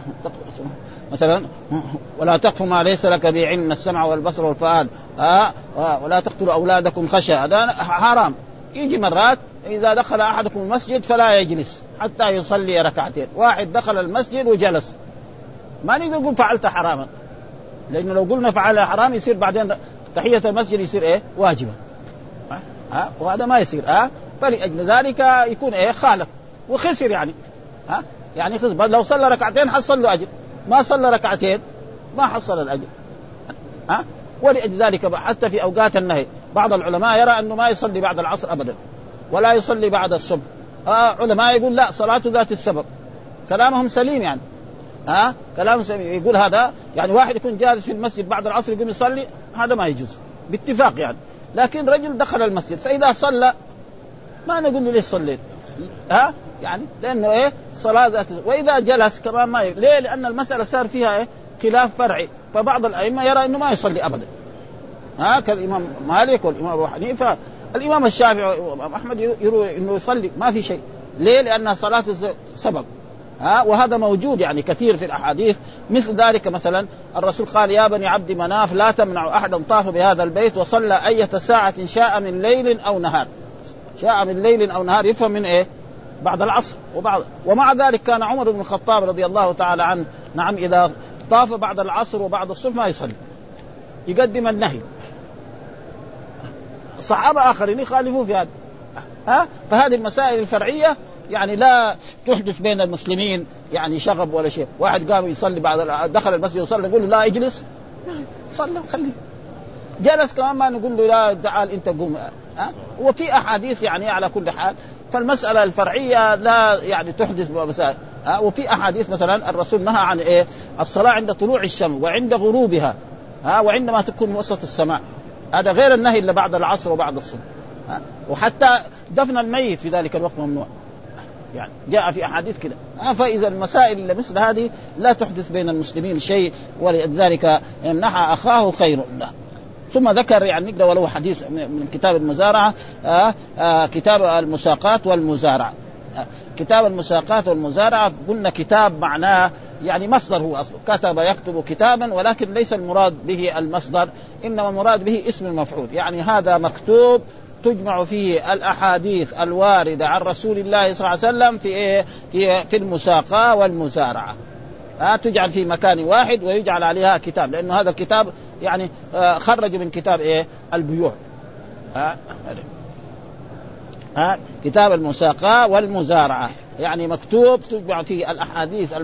مثلا ولا تقف ما ليس لك به السمع والبصر والفؤاد. ها ولا تقتلوا أولادكم خشية. هذا حرام. يجي مرات إذا دخل أحدكم المسجد فلا يجلس حتى يصلي ركعتين. واحد دخل المسجد وجلس. ما نقدر نقول فعلت حراما. لأنه لو قلنا فعل حرام يصير بعدين تحية المسجد يصير إيه؟ واجبة. ها؟ وهذا ما يصير. ها؟ فلأجل ذلك يكون إيه؟ خالف. وخسر يعني. ها؟ يعني خسر. لو صلى ركعتين حصل له أجر. ما صلى ركعتين ما حصل الأجر. ها؟ ولأجل ذلك حتى في أوقات النهي بعض العلماء يرى أنه ما يصلي بعد العصر ابدا ولا يصلي بعد الصبح. آه علماء يقول لا صلاة ذات السبب. كلامهم سليم يعني. ها؟ كلام سليم يقول هذا يعني واحد يكون جالس في المسجد بعد العصر يقوم يصلي هذا ما يجوز. باتفاق يعني. لكن رجل دخل المسجد فإذا صلى ما نقول له ليش صليت؟ ها؟ يعني لأنه إيه؟ صلاة ذات وإذا جلس كمان ما ي... ليه؟ لأن المسألة صار فيها إيه؟ خلاف فرعي. فبعض الأئمة يرى إنه ما يصلي ابدا. ها؟ كالإمام مالك والإمام أبو حنيفة. الإمام الشافعي والامام أحمد يروي إنه يصلي ما في شيء. ليه؟ لأن صلاة سبب. ها؟ وهذا موجود يعني كثير في الأحاديث. مثل ذلك مثلا الرسول قال يا بني عبد مناف لا تمنع احدا طاف بهذا البيت وصلى أية ساعة شاء من ليل أو نهار. شاء من ليل أو نهار يفهم من إيه؟ بعد العصر وبعد. ومع ذلك كان عمر بن الخطاب رضي الله تعالى عنه نعم إذا طاف بعد العصر وبعد الصبح ما يصلي. يقدم النهي. صحابة آخرين يخالفون في هذا. ها؟ فهذه المسائل الفرعية يعني لا تحدث بين المسلمين يعني شغب ولا شيء. واحد قام يصلي بعد دخل المسجد يصلي يقول له لا اجلس. صلى خليه جلس كمان ما نقول له لا تعال انت قوم. ها؟ وفي أحاديث يعني على كل حال. فالمسألة الفرعية لا يعني تحدث مسائل ها؟ وفي أحاديث مثلا الرسول نهى عن إيه؟ الصلاة عند طلوع الشمس وعند غروبها ها؟ وعندما تكون وسط السماء. هذا غير النهي إلا بعد العصر وبعد الصبح وحتى دفن الميت في ذلك الوقت ممنوع. يعني جاء في أحاديث كده. فاذا المسائل مثل هذه لا تحدث بين المسلمين شيء ولذلك يمنح أخاه خير له. ثم ذكر يعني نقرأ ولو حديث من كتاب المزارعة آآ آآ كتاب المساقات والمزارعة. كتاب المساقات والمزارعة قلنا كتاب معناه يعني مصدر هو أصلا كتب يكتب كتابا ولكن ليس المراد به المصدر إنما المراد به اسم المفعول. يعني هذا مكتوب تجمع فيه الأحاديث الواردة عن رسول الله صلى الله عليه وسلم في إيه؟ في في المساقاه والمزارعة. ها تجعل في مكان واحد ويجعل عليها كتاب لأنه هذا الكتاب يعني خرج من كتاب إيه؟ البيوع. ها ها كتاب المساقاه والمزارعة يعني مكتوب تجمع فيه الأحاديث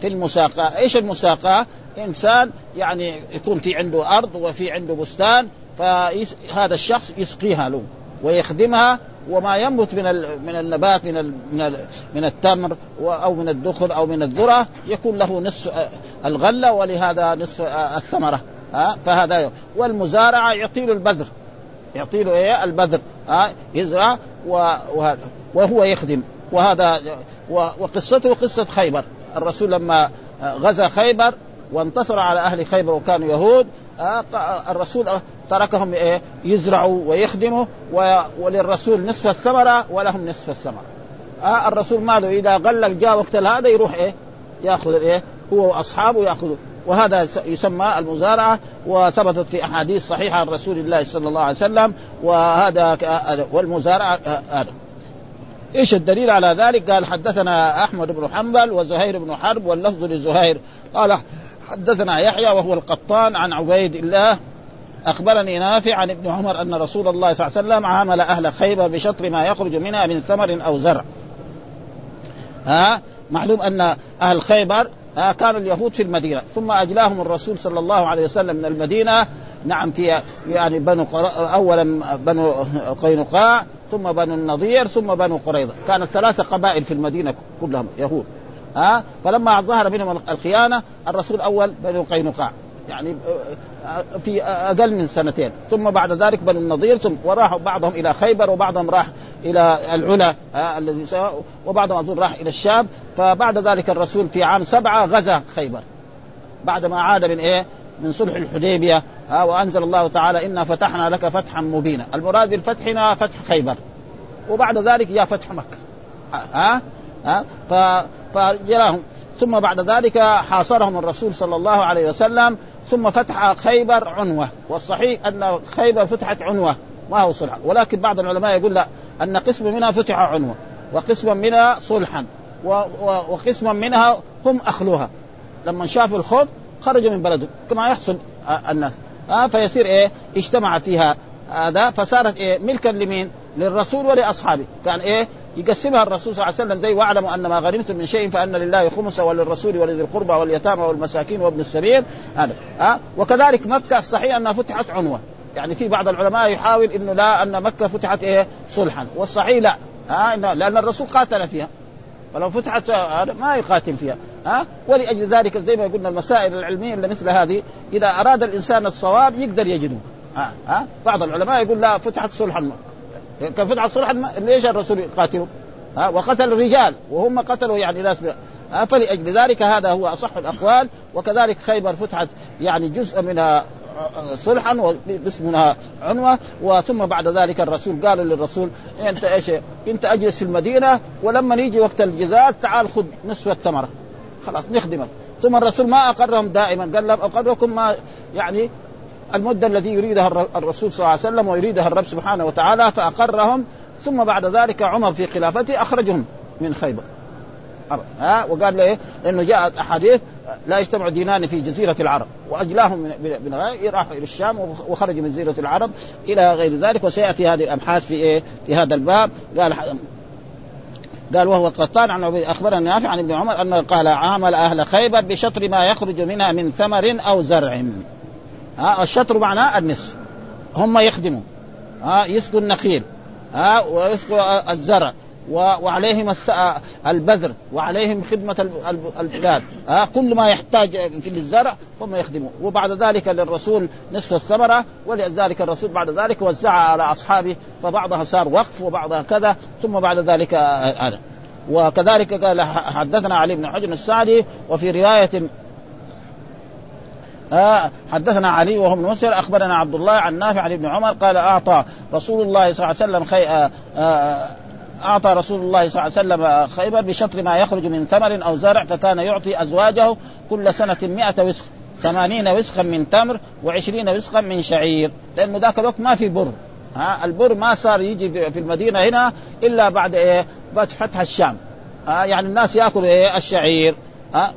في المساقاه، إيش المساقاه؟ إنسان يعني يكون في عنده أرض وفي عنده بستان فهذا الشخص يسقيها له ويخدمها وما ينبت من من النبات من من من التمر أو من الدخن أو من الذرة يكون له نصف الغلة ولهذا نصف الثمرة ها فهذا والمزارعة يعطي له البذر. يعطي له إيه؟ البذر ها يزرع وهو يخدم. وهذا وقصته قصة خيبر. الرسول لما غزا خيبر وانتصر على أهل خيبر وكانوا يهود الرسول تركهم إيه يزرعوا ويخدموا وللرسول نصف الثمرة ولهم نصف الثمرة. آه الرسول ماله إذا غلق جاء وقت هذا يروح إيه يأخذ إيه هو وأصحابه ياخذوا وهذا يسمى المزارعة وثبتت في أحاديث صحيحة عن رسول الله صلى الله عليه وسلم وهذا والمزارعة هذا. إيش الدليل على ذلك؟ قال حدثنا أحمد بن حنبل وزهير بن حرب واللفظ لزهير. قال حدثنا يحيى وهو القطان عن عبيد الله أخبرني نافع عن ابن عمر أن رسول الله صلى الله عليه وسلم عامل أهل خيبر بشطر ما يخرج منها من ثمر أو زرع. ها معلوم أن أهل خيبر ها كانوا اليهود في المدينة ثم أجلاهم الرسول صلى الله عليه وسلم من المدينة. نعم في يعني بنو اولا بنو قينقاع ثم بنو النضير ثم بنو قريظة. كانت ثلاثة قبائل في المدينة كلهم يهود. ها؟ فلما ظهر منهم الخيانة الرسول اول بنو قينقاع. يعني في أقل من سنتين. ثم بعد ذلك بنو النضير ثم وراحوا بعضهم إلى خيبر وبعضهم راح إلى العلا الذي وبعضهم أظن راح إلى الشام. فبعد ذلك الرسول في عام سبعة غزا خيبر. بعد ما عاد من إيه؟ من صلح الحديبية ها وأنزل الله تعالى إنا فتحنا لك فتحا مبينا، المراد بالفتح هنا فتح خيبر. وبعد ذلك جاء فتح مكة. ها ها فجراهم ثم بعد ذلك حاصرهم الرسول صلى الله عليه وسلم. ثم فتح خيبر عنوة. والصحيح أن خيبر فتحت عنوة. ما هو صلحا ولكن بعض العلماء يقول لا أن قسم منها فتح عنوة. وقسم منها صلحا. وقسما منها هم أخلوها. لما شافوا الخوف خرجوا من بلدهم. كما يحصل الناس. آه فيصير إيه؟ اجتمع فيها هذا فصارت إيه؟ ملكا لمين؟ للرسول ولأصحابه. كان إيه؟ يقسمها الرسول صلى الله عليه وسلم زي واعلموا أن ما غنمتم من شيء فأن لله خمسه وللرسول ولذي القربى واليتامى والمساكين وابن السبيل. هذا. ها؟ وكذلك مكة صحيح أنها فتحت عنوة. يعني في بعض العلماء يحاول إنه لا أن مكة فتحت إيه؟ صلحا. والصحيح لا. ها؟ إنه لأن الرسول قاتل فيها. فلو فتحت ما يقاتل فيها. ها؟ ولأجل ذلك زي ما قلنا المسائل العلمية اللي مثل هذه إذا أراد الإنسان الصواب يقدر يجده. ها؟ ها؟ بعض العلماء يقول لا فتحت صلحا. كان فتحت صلحا ليش الرسول يقاتلوا ها وقتل الرجال وهم قتلوا يعني ناس فلأجل ذلك هذا هو أصح الأقوال وكذلك خيبر فتحت يعني جزء منها صلحا واسمها عنوة وثم بعد ذلك الرسول قالوا للرسول أنت إيش أنت أجلس في المدينة ولما يجي وقت الجزاء تعال خذ نصف الثمرة. خلاص نخدمك. ثم الرسول ما أقرهم دائما قال لهم أقركم ما يعني المدة التي يريدها الرسول صلى الله عليه وسلم ويريدها الرب سبحانه وتعالى فأقرهم. ثم بعد ذلك عمر في خلافته أخرجهم من خيبر. ها؟ وقال له إيه؟ لأنه جاءت أحاديث لا يجتمع دينان في جزيرة العرب. وأجلاهم من راحوا إلى الشام وخرجوا من جزيرة العرب إلى غير ذلك. وسيأتي هذه الأبحاث في إيه؟ في هذا الباب. قال قال وهو القطان عن أخبرنا نافع عن ابن عمر أنه قال عامل أهل خيبر بشطر ما يخرج منها من ثمر أو زرع. ها الشطر معناه النصف. هم يخدموا. ها يسقوا النخيل ها ويسقوا الزرع وعليهم البذر وعليهم خدمة البلاد. ها كل ما يحتاج في الزرع هم يخدموا. وبعد ذلك للرسول نصف الثمرة ولذلك الرسول بعد ذلك وزعها على أصحابه فبعضها صار وقف وبعضها كذا ثم بعد ذلك هذا. وكذلك قال حدثنا علي بن حجر السعدي وفي رواية آه حدثنا علي وهو بن مسر أخبرنا عبد الله عن نافع عن ابن عمر قال أعطى رسول الله صلى الله عليه وسلم خي... آه آه أعطى رسول الله صلى الله عليه وسلم خيبر بشطر ما يخرج من ثمر أو زرع فكان يعطي أزواجه كل سنة مئة وسق ثمانين وسقا من تمر وعشرين وسقا من شعير لأنه ذاك الوقت ما في بر. ها البر ما صار يجي في المدينة هنا إلا بعد بعد فتح الشام. ها يعني الناس يأكلوا إيه؟ الشعير. ها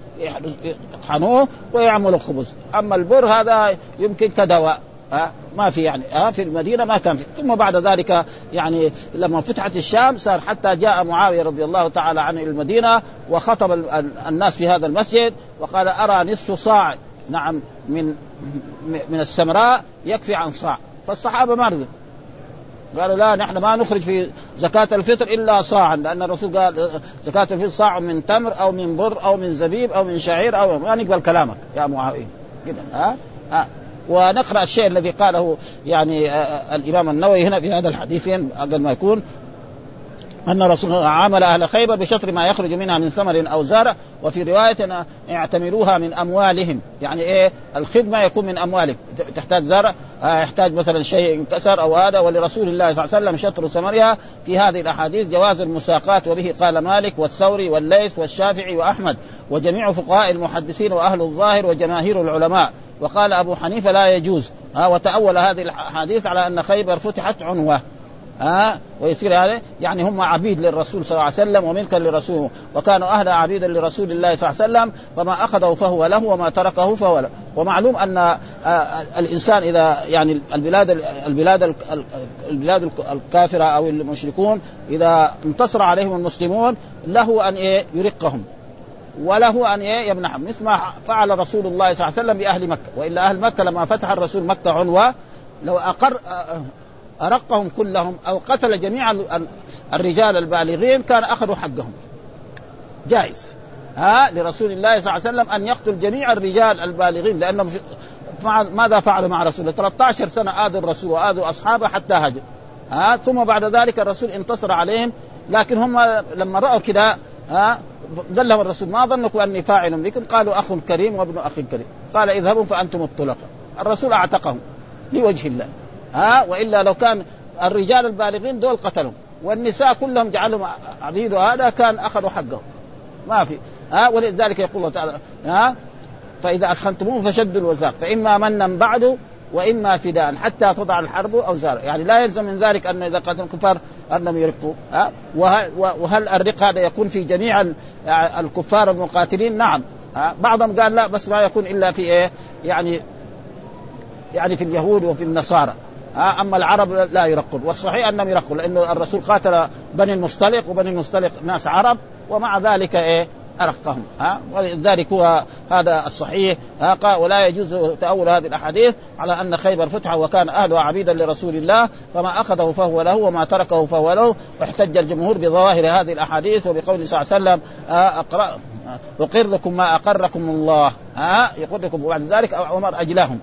يطحنوه ويعملوا خبز. أما البر هذا يمكن كدواء ها؟ ما في يعني ها؟ في المدينة ما كان في. ثم بعد ذلك يعني لما فتحت الشام صار حتى جاء معاوية رضي الله تعالى عنه إلى المدينة وخطب الناس في هذا المسجد وقال أرى نصف صاع نعم من من السمراء يكفي عن صاع. فالصحابة ما رضوا. قالوا لا نحن ما نخرج في زكاة الفطر إلا صاعا لأن الرسول قال زكاة الفطر صاع من تمر أو من بر أو من زبيب أو من شعير أو ما نقبل كلامك يا معاوية. كده ها؟ ها؟ ونقرأ الشيء الذي قاله يعني الإمام النووي هنا في هذا الحديثين أقل ما يكون. أن رسول الله عامل أهل خيبر بشطر ما يخرج منها من ثمر أو زرع وفي رواية اعتمروها من أموالهم. يعني إيه؟ الخدمة يكون من اموالك تحتاج زرع يحتاج مثلا شيء انكسر أو هذا ولرسول الله صلى الله عليه وسلم شطر ثمرها. في هذه الأحاديث جواز المساقات وبه قال مالك والثوري والليث والشافعي وأحمد. وجميع فقهاء المحدثين وأهل الظاهر وجماهير العلماء. وقال أبو حنيفة لا يجوز. ها وتأول هذه الأحاديث على أن خيبر فتحت عنوة. ها؟ ويصير هذا؟ يعني هم عبيد للرسول صلى الله عليه وسلم وملكا لرسوله وكانوا أهل عبيدا لرسول الله صلى الله عليه وسلم فما أخذه فهو له وما تركه فهو له. ومعلوم أن الإنسان إذا يعني البلاد البلاد البلاد الكافرة أو المشركون إذا انتصر عليهم المسلمون له أن إيه؟ يرقهم. وله أن إيه؟ يمنحهم مثل ما فعل رسول الله صلى الله عليه وسلم بأهل مكة. وإلا أهل مكة لما فتح الرسول مكة عنوه لو أقر أرقهم كلهم أو قتل جميع الرجال البالغين كان أخذوا حقهم. جائز. ها لرسول الله صلى الله عليه وسلم أن يقتل جميع الرجال البالغين لأنهم ماذا فعلوا مع رسول الله؟ 13 سنة آذوا الرسول وآذوا أصحابه حتى هجر ها ثم بعد ذلك الرسول انتصر عليهم لكن هم لما رأوا كده ها قال لهم الرسول ما ظنكم أني فاعل بكم؟ قالوا أخ كريم وابن أخ كريم. قال اذهبوا فأنتم الطلقاء. الرسول أعتقهم لوجه الله. ها وإلا لو كان الرجال البالغين دول قتلهم والنساء كلهم جعلهم عبيد وهذا كان اخذوا حقهم. ما في. ها ولذلك يقول الله تعالى ها فإذا اثخنتموه فشدوا الوثاق فإما منا بعد وإما فداء حتى تضع الحرب أوزار. يعني لا يلزم من ذلك أن إذا قتلوا الكفار أنهم يرقوا. ها وهل الرق هذا يكون في جميع الكفار المقاتلين؟ نعم. ها بعضهم قال لا بس ما يكون إلا في إيه؟ يعني يعني في اليهود وفي النصارى. أما العرب لا يرقون. والصحيح أنهم يرقون لأنه الرسول قاتل بني المصطلق وبني المصطلق ناس عرب ومع ذلك إيه أرقهم ها. ولذلك هو هذا الصحيح ها ولا يجوز تأول هذه الأحاديث على أن خيبر فتح وكان أهلها عبيدا لرسول الله فما أخذه فهو له وما تركه فهو له. واحتج الجمهور بظواهر هذه الأحاديث وبقول صلى الله عليه وسلم أقرأ أقركم ما أقركم الله. ها يقركم وبعد ذلك عمر أجلاهم.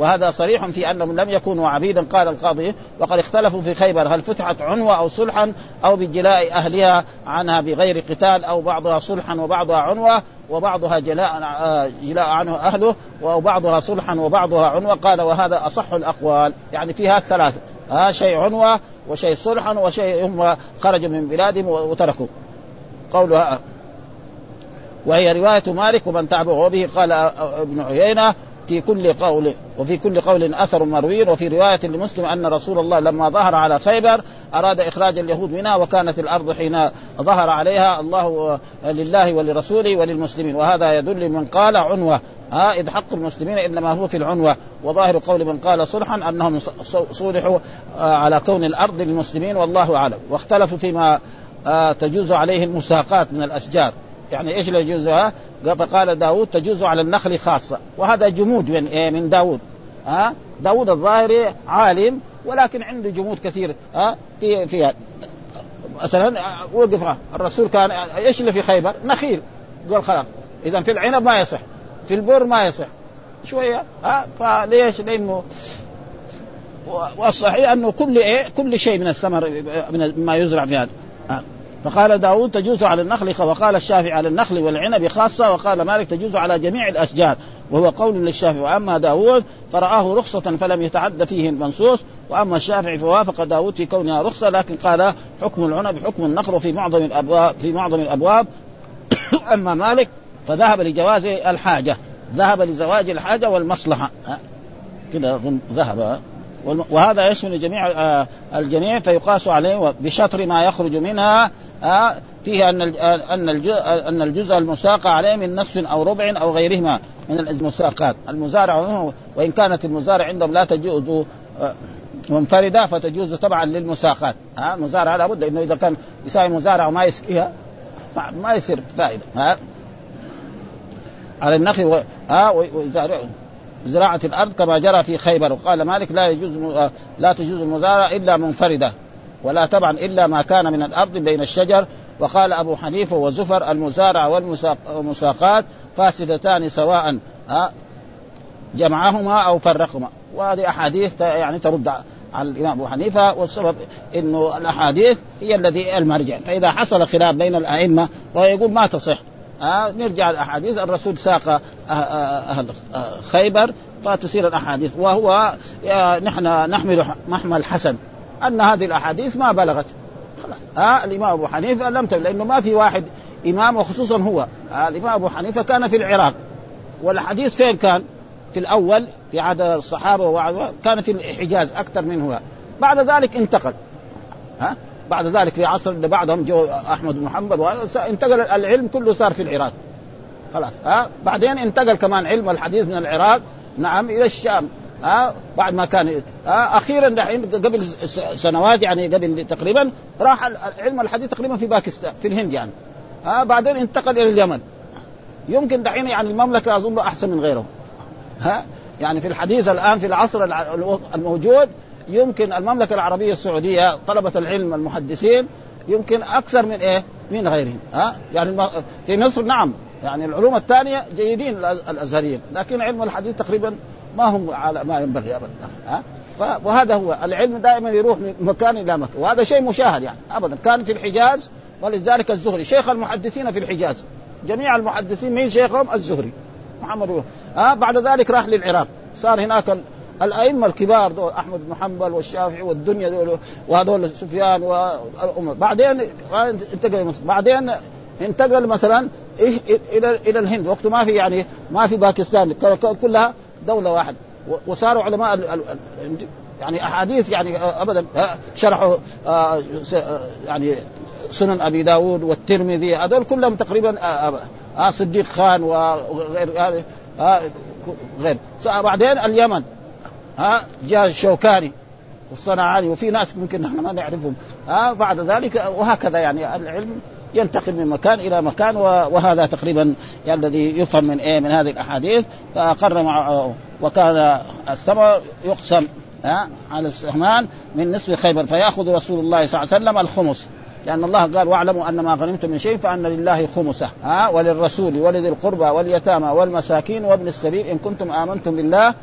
وهذا صريح في أنهم لم يكونوا عبيدا قال القاضي وقد اختلفوا في خيبر هل فتحت عنوة أو صلحا أو بجلاء أهلها عنها بغير قتال أو بعضها صلحا وبعضها عنوة وبعضها جلاء جلاء عنه أهله وبعضها صلحا وبعضها عنوة. قال وهذا أصح الأقوال يعني فيها الثلاثه ها شيء عنوة وشيء صلحا وشيء هم خرجوا من بلادهم وتركوا. قولها وهي رواية مالك ومن تابعه وبه قال ابن عيينة في كل قول وفي كل قول أثر مروي وفي رواية لمسلم أن رسول الله لما ظهر على خيبر أراد إخراج اليهود منها وكانت الأرض حين ظهر عليها الله لله ولرسوله وللمسلمين. وهذا يدل من قال عنوة. ها إذ حق المسلمين إنما هو في العنوة. وظاهر قول من قال صلحا أنهم صلحوا على كون الأرض للمسلمين والله أعلم. واختلفوا فيما تجوز عليه المساقات من الأشجار. يعني إيش اللي يجوزها؟ فقال داود تجوز على النخل خاصة. وهذا جمود من إيه؟ من داود ها؟ داود الظاهري عالم ولكن عنده جمود كثير. ها؟ في فيها مثلا وقف. الرسول كان إيش اللي في خيبر؟ نخيل. قال خلاص. اذا في العنب ما يصح. في البر ما يصح. شوية. ها؟ فليش؟ لأنه والصحيح أنه كل إيه؟ كل شيء من الثمر من ما يزرع في هذا. فقال داود تجوز على النخل وقال الشافعي على النخل والعنب خاصة وقال مالك تجوز على جميع الأشجار وهو قول للشافعي. وأما داود فرآه رخصة فلم يتعد فيه المنصوص وأما الشافعي فوافق داود في كونها رخصة لكن قال حكم العنب حكم النخل وفي معظم الأبواب في معظم الأبواب. أما مالك فذهب لجواز الحاجة ذهب لزواج الحاجة والمصلحة. كده ذهب وهذا يشمل جميع آه، الجميع فيقاس عليه بشطر ما يخرج منها آه، فيه أن أن أن الجزء المساق عليه من نصف أو ربع أو غيرهما من المساقات. المزارع وإن كانت المزارع عندهم لا تجوز آه، منفردة فتجوز طبعا للمساقات. ها المزارع لابد إنه إذا كان يساوي مزارع وما يسقيها ما يصير فائدة. ها على النخل و... ها ويزارع زراعة الأرض كما جرى في خيبر. وقال مالك لا يجوز لا تجوز المزارعة إلا منفردة. ولا طبعا إلا ما كان من الأرض بين الشجر. وقال أبو حنيفة وزفر المزارعة والمساقات فاسدتان سواء جمعهما أو فرقهما. وهذه أحاديث يعني ترد على الإمام أبو حنيفة والسبب أنه الأحاديث هي الذي المرجع. فإذا حصل خلاف بين الأئمة ويقول ما تصح آه نرجع الأحاديث. الرسول ساق آه، آه، أهل خيبر فتصير الأحاديث. وهو نحن نحمل محمل حسن. أن هذه الأحاديث ما بلغت. خلاص. آه الإمام أبو حنيفة لم تبلغ لأنه ما في واحد إمام وخصوصا هو. آه الإمام أبو حنيفة كان في العراق. والحديث فين كان؟ في الأول في عهد الصحابة كان في الحجاز أكثر منه هو. بعد ذلك انتقل. ها؟ بعد ذلك في عصر اللي بعدهم جو أحمد بن محمد انتقل العلم كله صار في العراق. خلاص. ها؟ بعدين انتقل كمان علم الحديث من العراق. نعم إلى الشام. ها بعد ما كان ها أخيرا دحين قبل سنوات يعني قبل تقريبا راح علم الحديث تقريبا في باكستان في الهند يعني. ها بعدين انتقل إلى اليمن. يمكن دحين يعني المملكة أظن أحسن من غيره. ها يعني في الحديث الآن في العصر الموجود يمكن المملكة العربية السعودية طلبة العلم المحدثين يمكن أكثر من إيه؟ من غيرهم. ها يعني في مصر نعم يعني العلوم الثانية جيدين الأزهريين لكن علم الحديث تقريبا ما هم على ما ينبغي ابدا ها؟ وهذا هو. العلم دائما يروح من مكان إلى مكان. وهذا شيء مشاهد يعني ابدا. كان في الحجاز ولذلك الزهري. شيخ المحدثين في الحجاز. جميع المحدثين مين شيخهم الزهري. محمد ها؟ بعد ذلك راح للعراق. صار هناك الأئمة الكبار دول أحمد بن حنبل والشافعي والدنيا دول وهذول سفيان والأمة. بعدين انتقل مصر بعدين انتقل مثلا إيه إلى إلى الهند. وقته ما في يعني ما في باكستان. كلها دولة واحدة وصاروا علماء يعني أحاديث يعني ابدا شرحوا آه، يعني سنن أبي داود والترمذي هذول كلهم تقريبا آه، آه، صديق خان وغير غير. بعدين اليمن ها جاء الشوكاني الصنعاني وفي ناس ممكن نحن ما نعرفهم. ها بعد ذلك وهكذا يعني العلم ينتقل من مكان إلى مكان وهذا تقريبا يعني الذي يفهم من إيه من هذه الأحاديث. فأقر مع وكان الثمر يقسم على السهمان من نصف خيبر. فيأخذ رسول الله صلى الله عليه وسلم الخمس. لأن الله قال واعلموا أن ما غنمتم من شيء فأن لله خمسة ها وللرسول ولذي القربى واليتامى والمساكين وابن السبيل إن كنتم آمنتم بالله.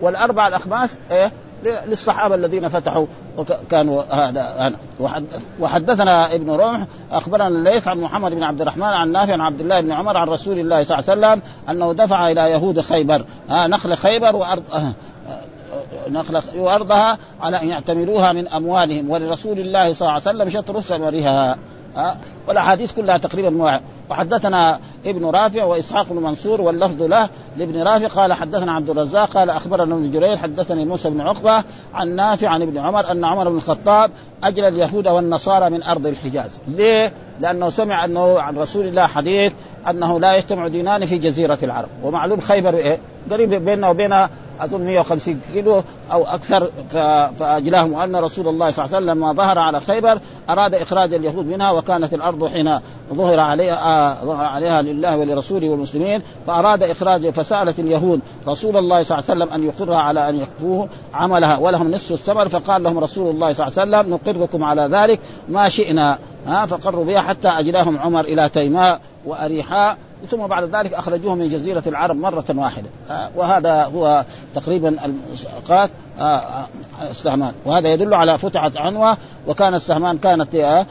والأربع الأخماس إيه؟ للصحابة الذين فتحوا وكانوا هذا وحدثنا ابن رمح أخبرنا الليث عن محمد بن عبد الرحمن عن نافع عن عبد الله بن عمر عن رسول الله صلى الله عليه وسلم أنه دفع إلى يهود خيبر. آه نخل خيبر وارض آه نخل وأرضها على أن يعتمروها من أموالهم. ولرسول الله صلى الله عليه وسلم شطر ثمرها ها. والأحاديث كلها تقريبا وحدثنا ابن رافع وإسحاق بن منصور واللفظ له لابن رافع قال حدثنا عبد الرزاق قال أخبرنا ابن جرير حدثني موسى بن عقبة عن نافع عن ابن عمر أن عمر بن الخطاب أجل اليهود والنصارى من أرض الحجاز، ليه؟ لأنه سمع أنه عن رسول الله حديث أنه لا يجتمع دينان في جزيرة العرب، ومعلوم خيبر إيه؟ قريب بيننا وبين أظن 150 كيلو أو أكثر فاجلاهم وأن رسول الله صلى الله عليه وسلم لما ظهر على خيبر أراد إخراج اليهود منها وكانت الأرض حين ظهر عليها ظهر عليها لله ولرسوله والمسلمين فأراد إخراج فسألت اليهود رسول الله صلى الله عليه وسلم أن يقرها على أن يكفوه عملها ولهم نصف الثمر فقال لهم رسول الله صلى الله عليه وسلم نقركم على ذلك ما شئنا ها فقروا بها حتى أجلاهم عمر إلى تيماء وأريحاء. ثم بعد ذلك أخرجوه من جزيرة العرب مرة واحدة. وهذا هو تقريبا المساقات السهمان. وهذا يدل على فتحة عنوة وكان السهمان كانت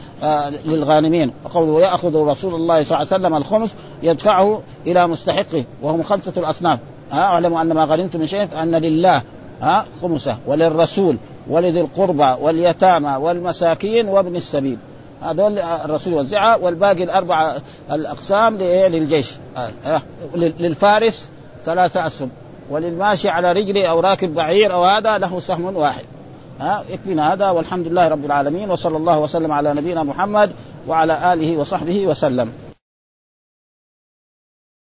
للغانمين. وقوله يأخذ رسول الله صلى الله عليه وسلم الخمس يدفعه إلى مستحقه وهم خمسة الأصناف. اعلموا أن ما غنمتم من شيء فان لله خمسة وللرسول ولذي القربى واليتامى والمساكين وابن السبيل. هذول الرسول يوزعها والباقي الاربع الأقسام للجيش. للفارس ثلاثة اسهم وللماشي على رجله أو راكب بعير أو هذا له سهم واحد. ها يكفينا هذا والحمد لله رب العالمين وصلى الله وسلم على نبينا محمد وعلى آله وصحبه وسلم.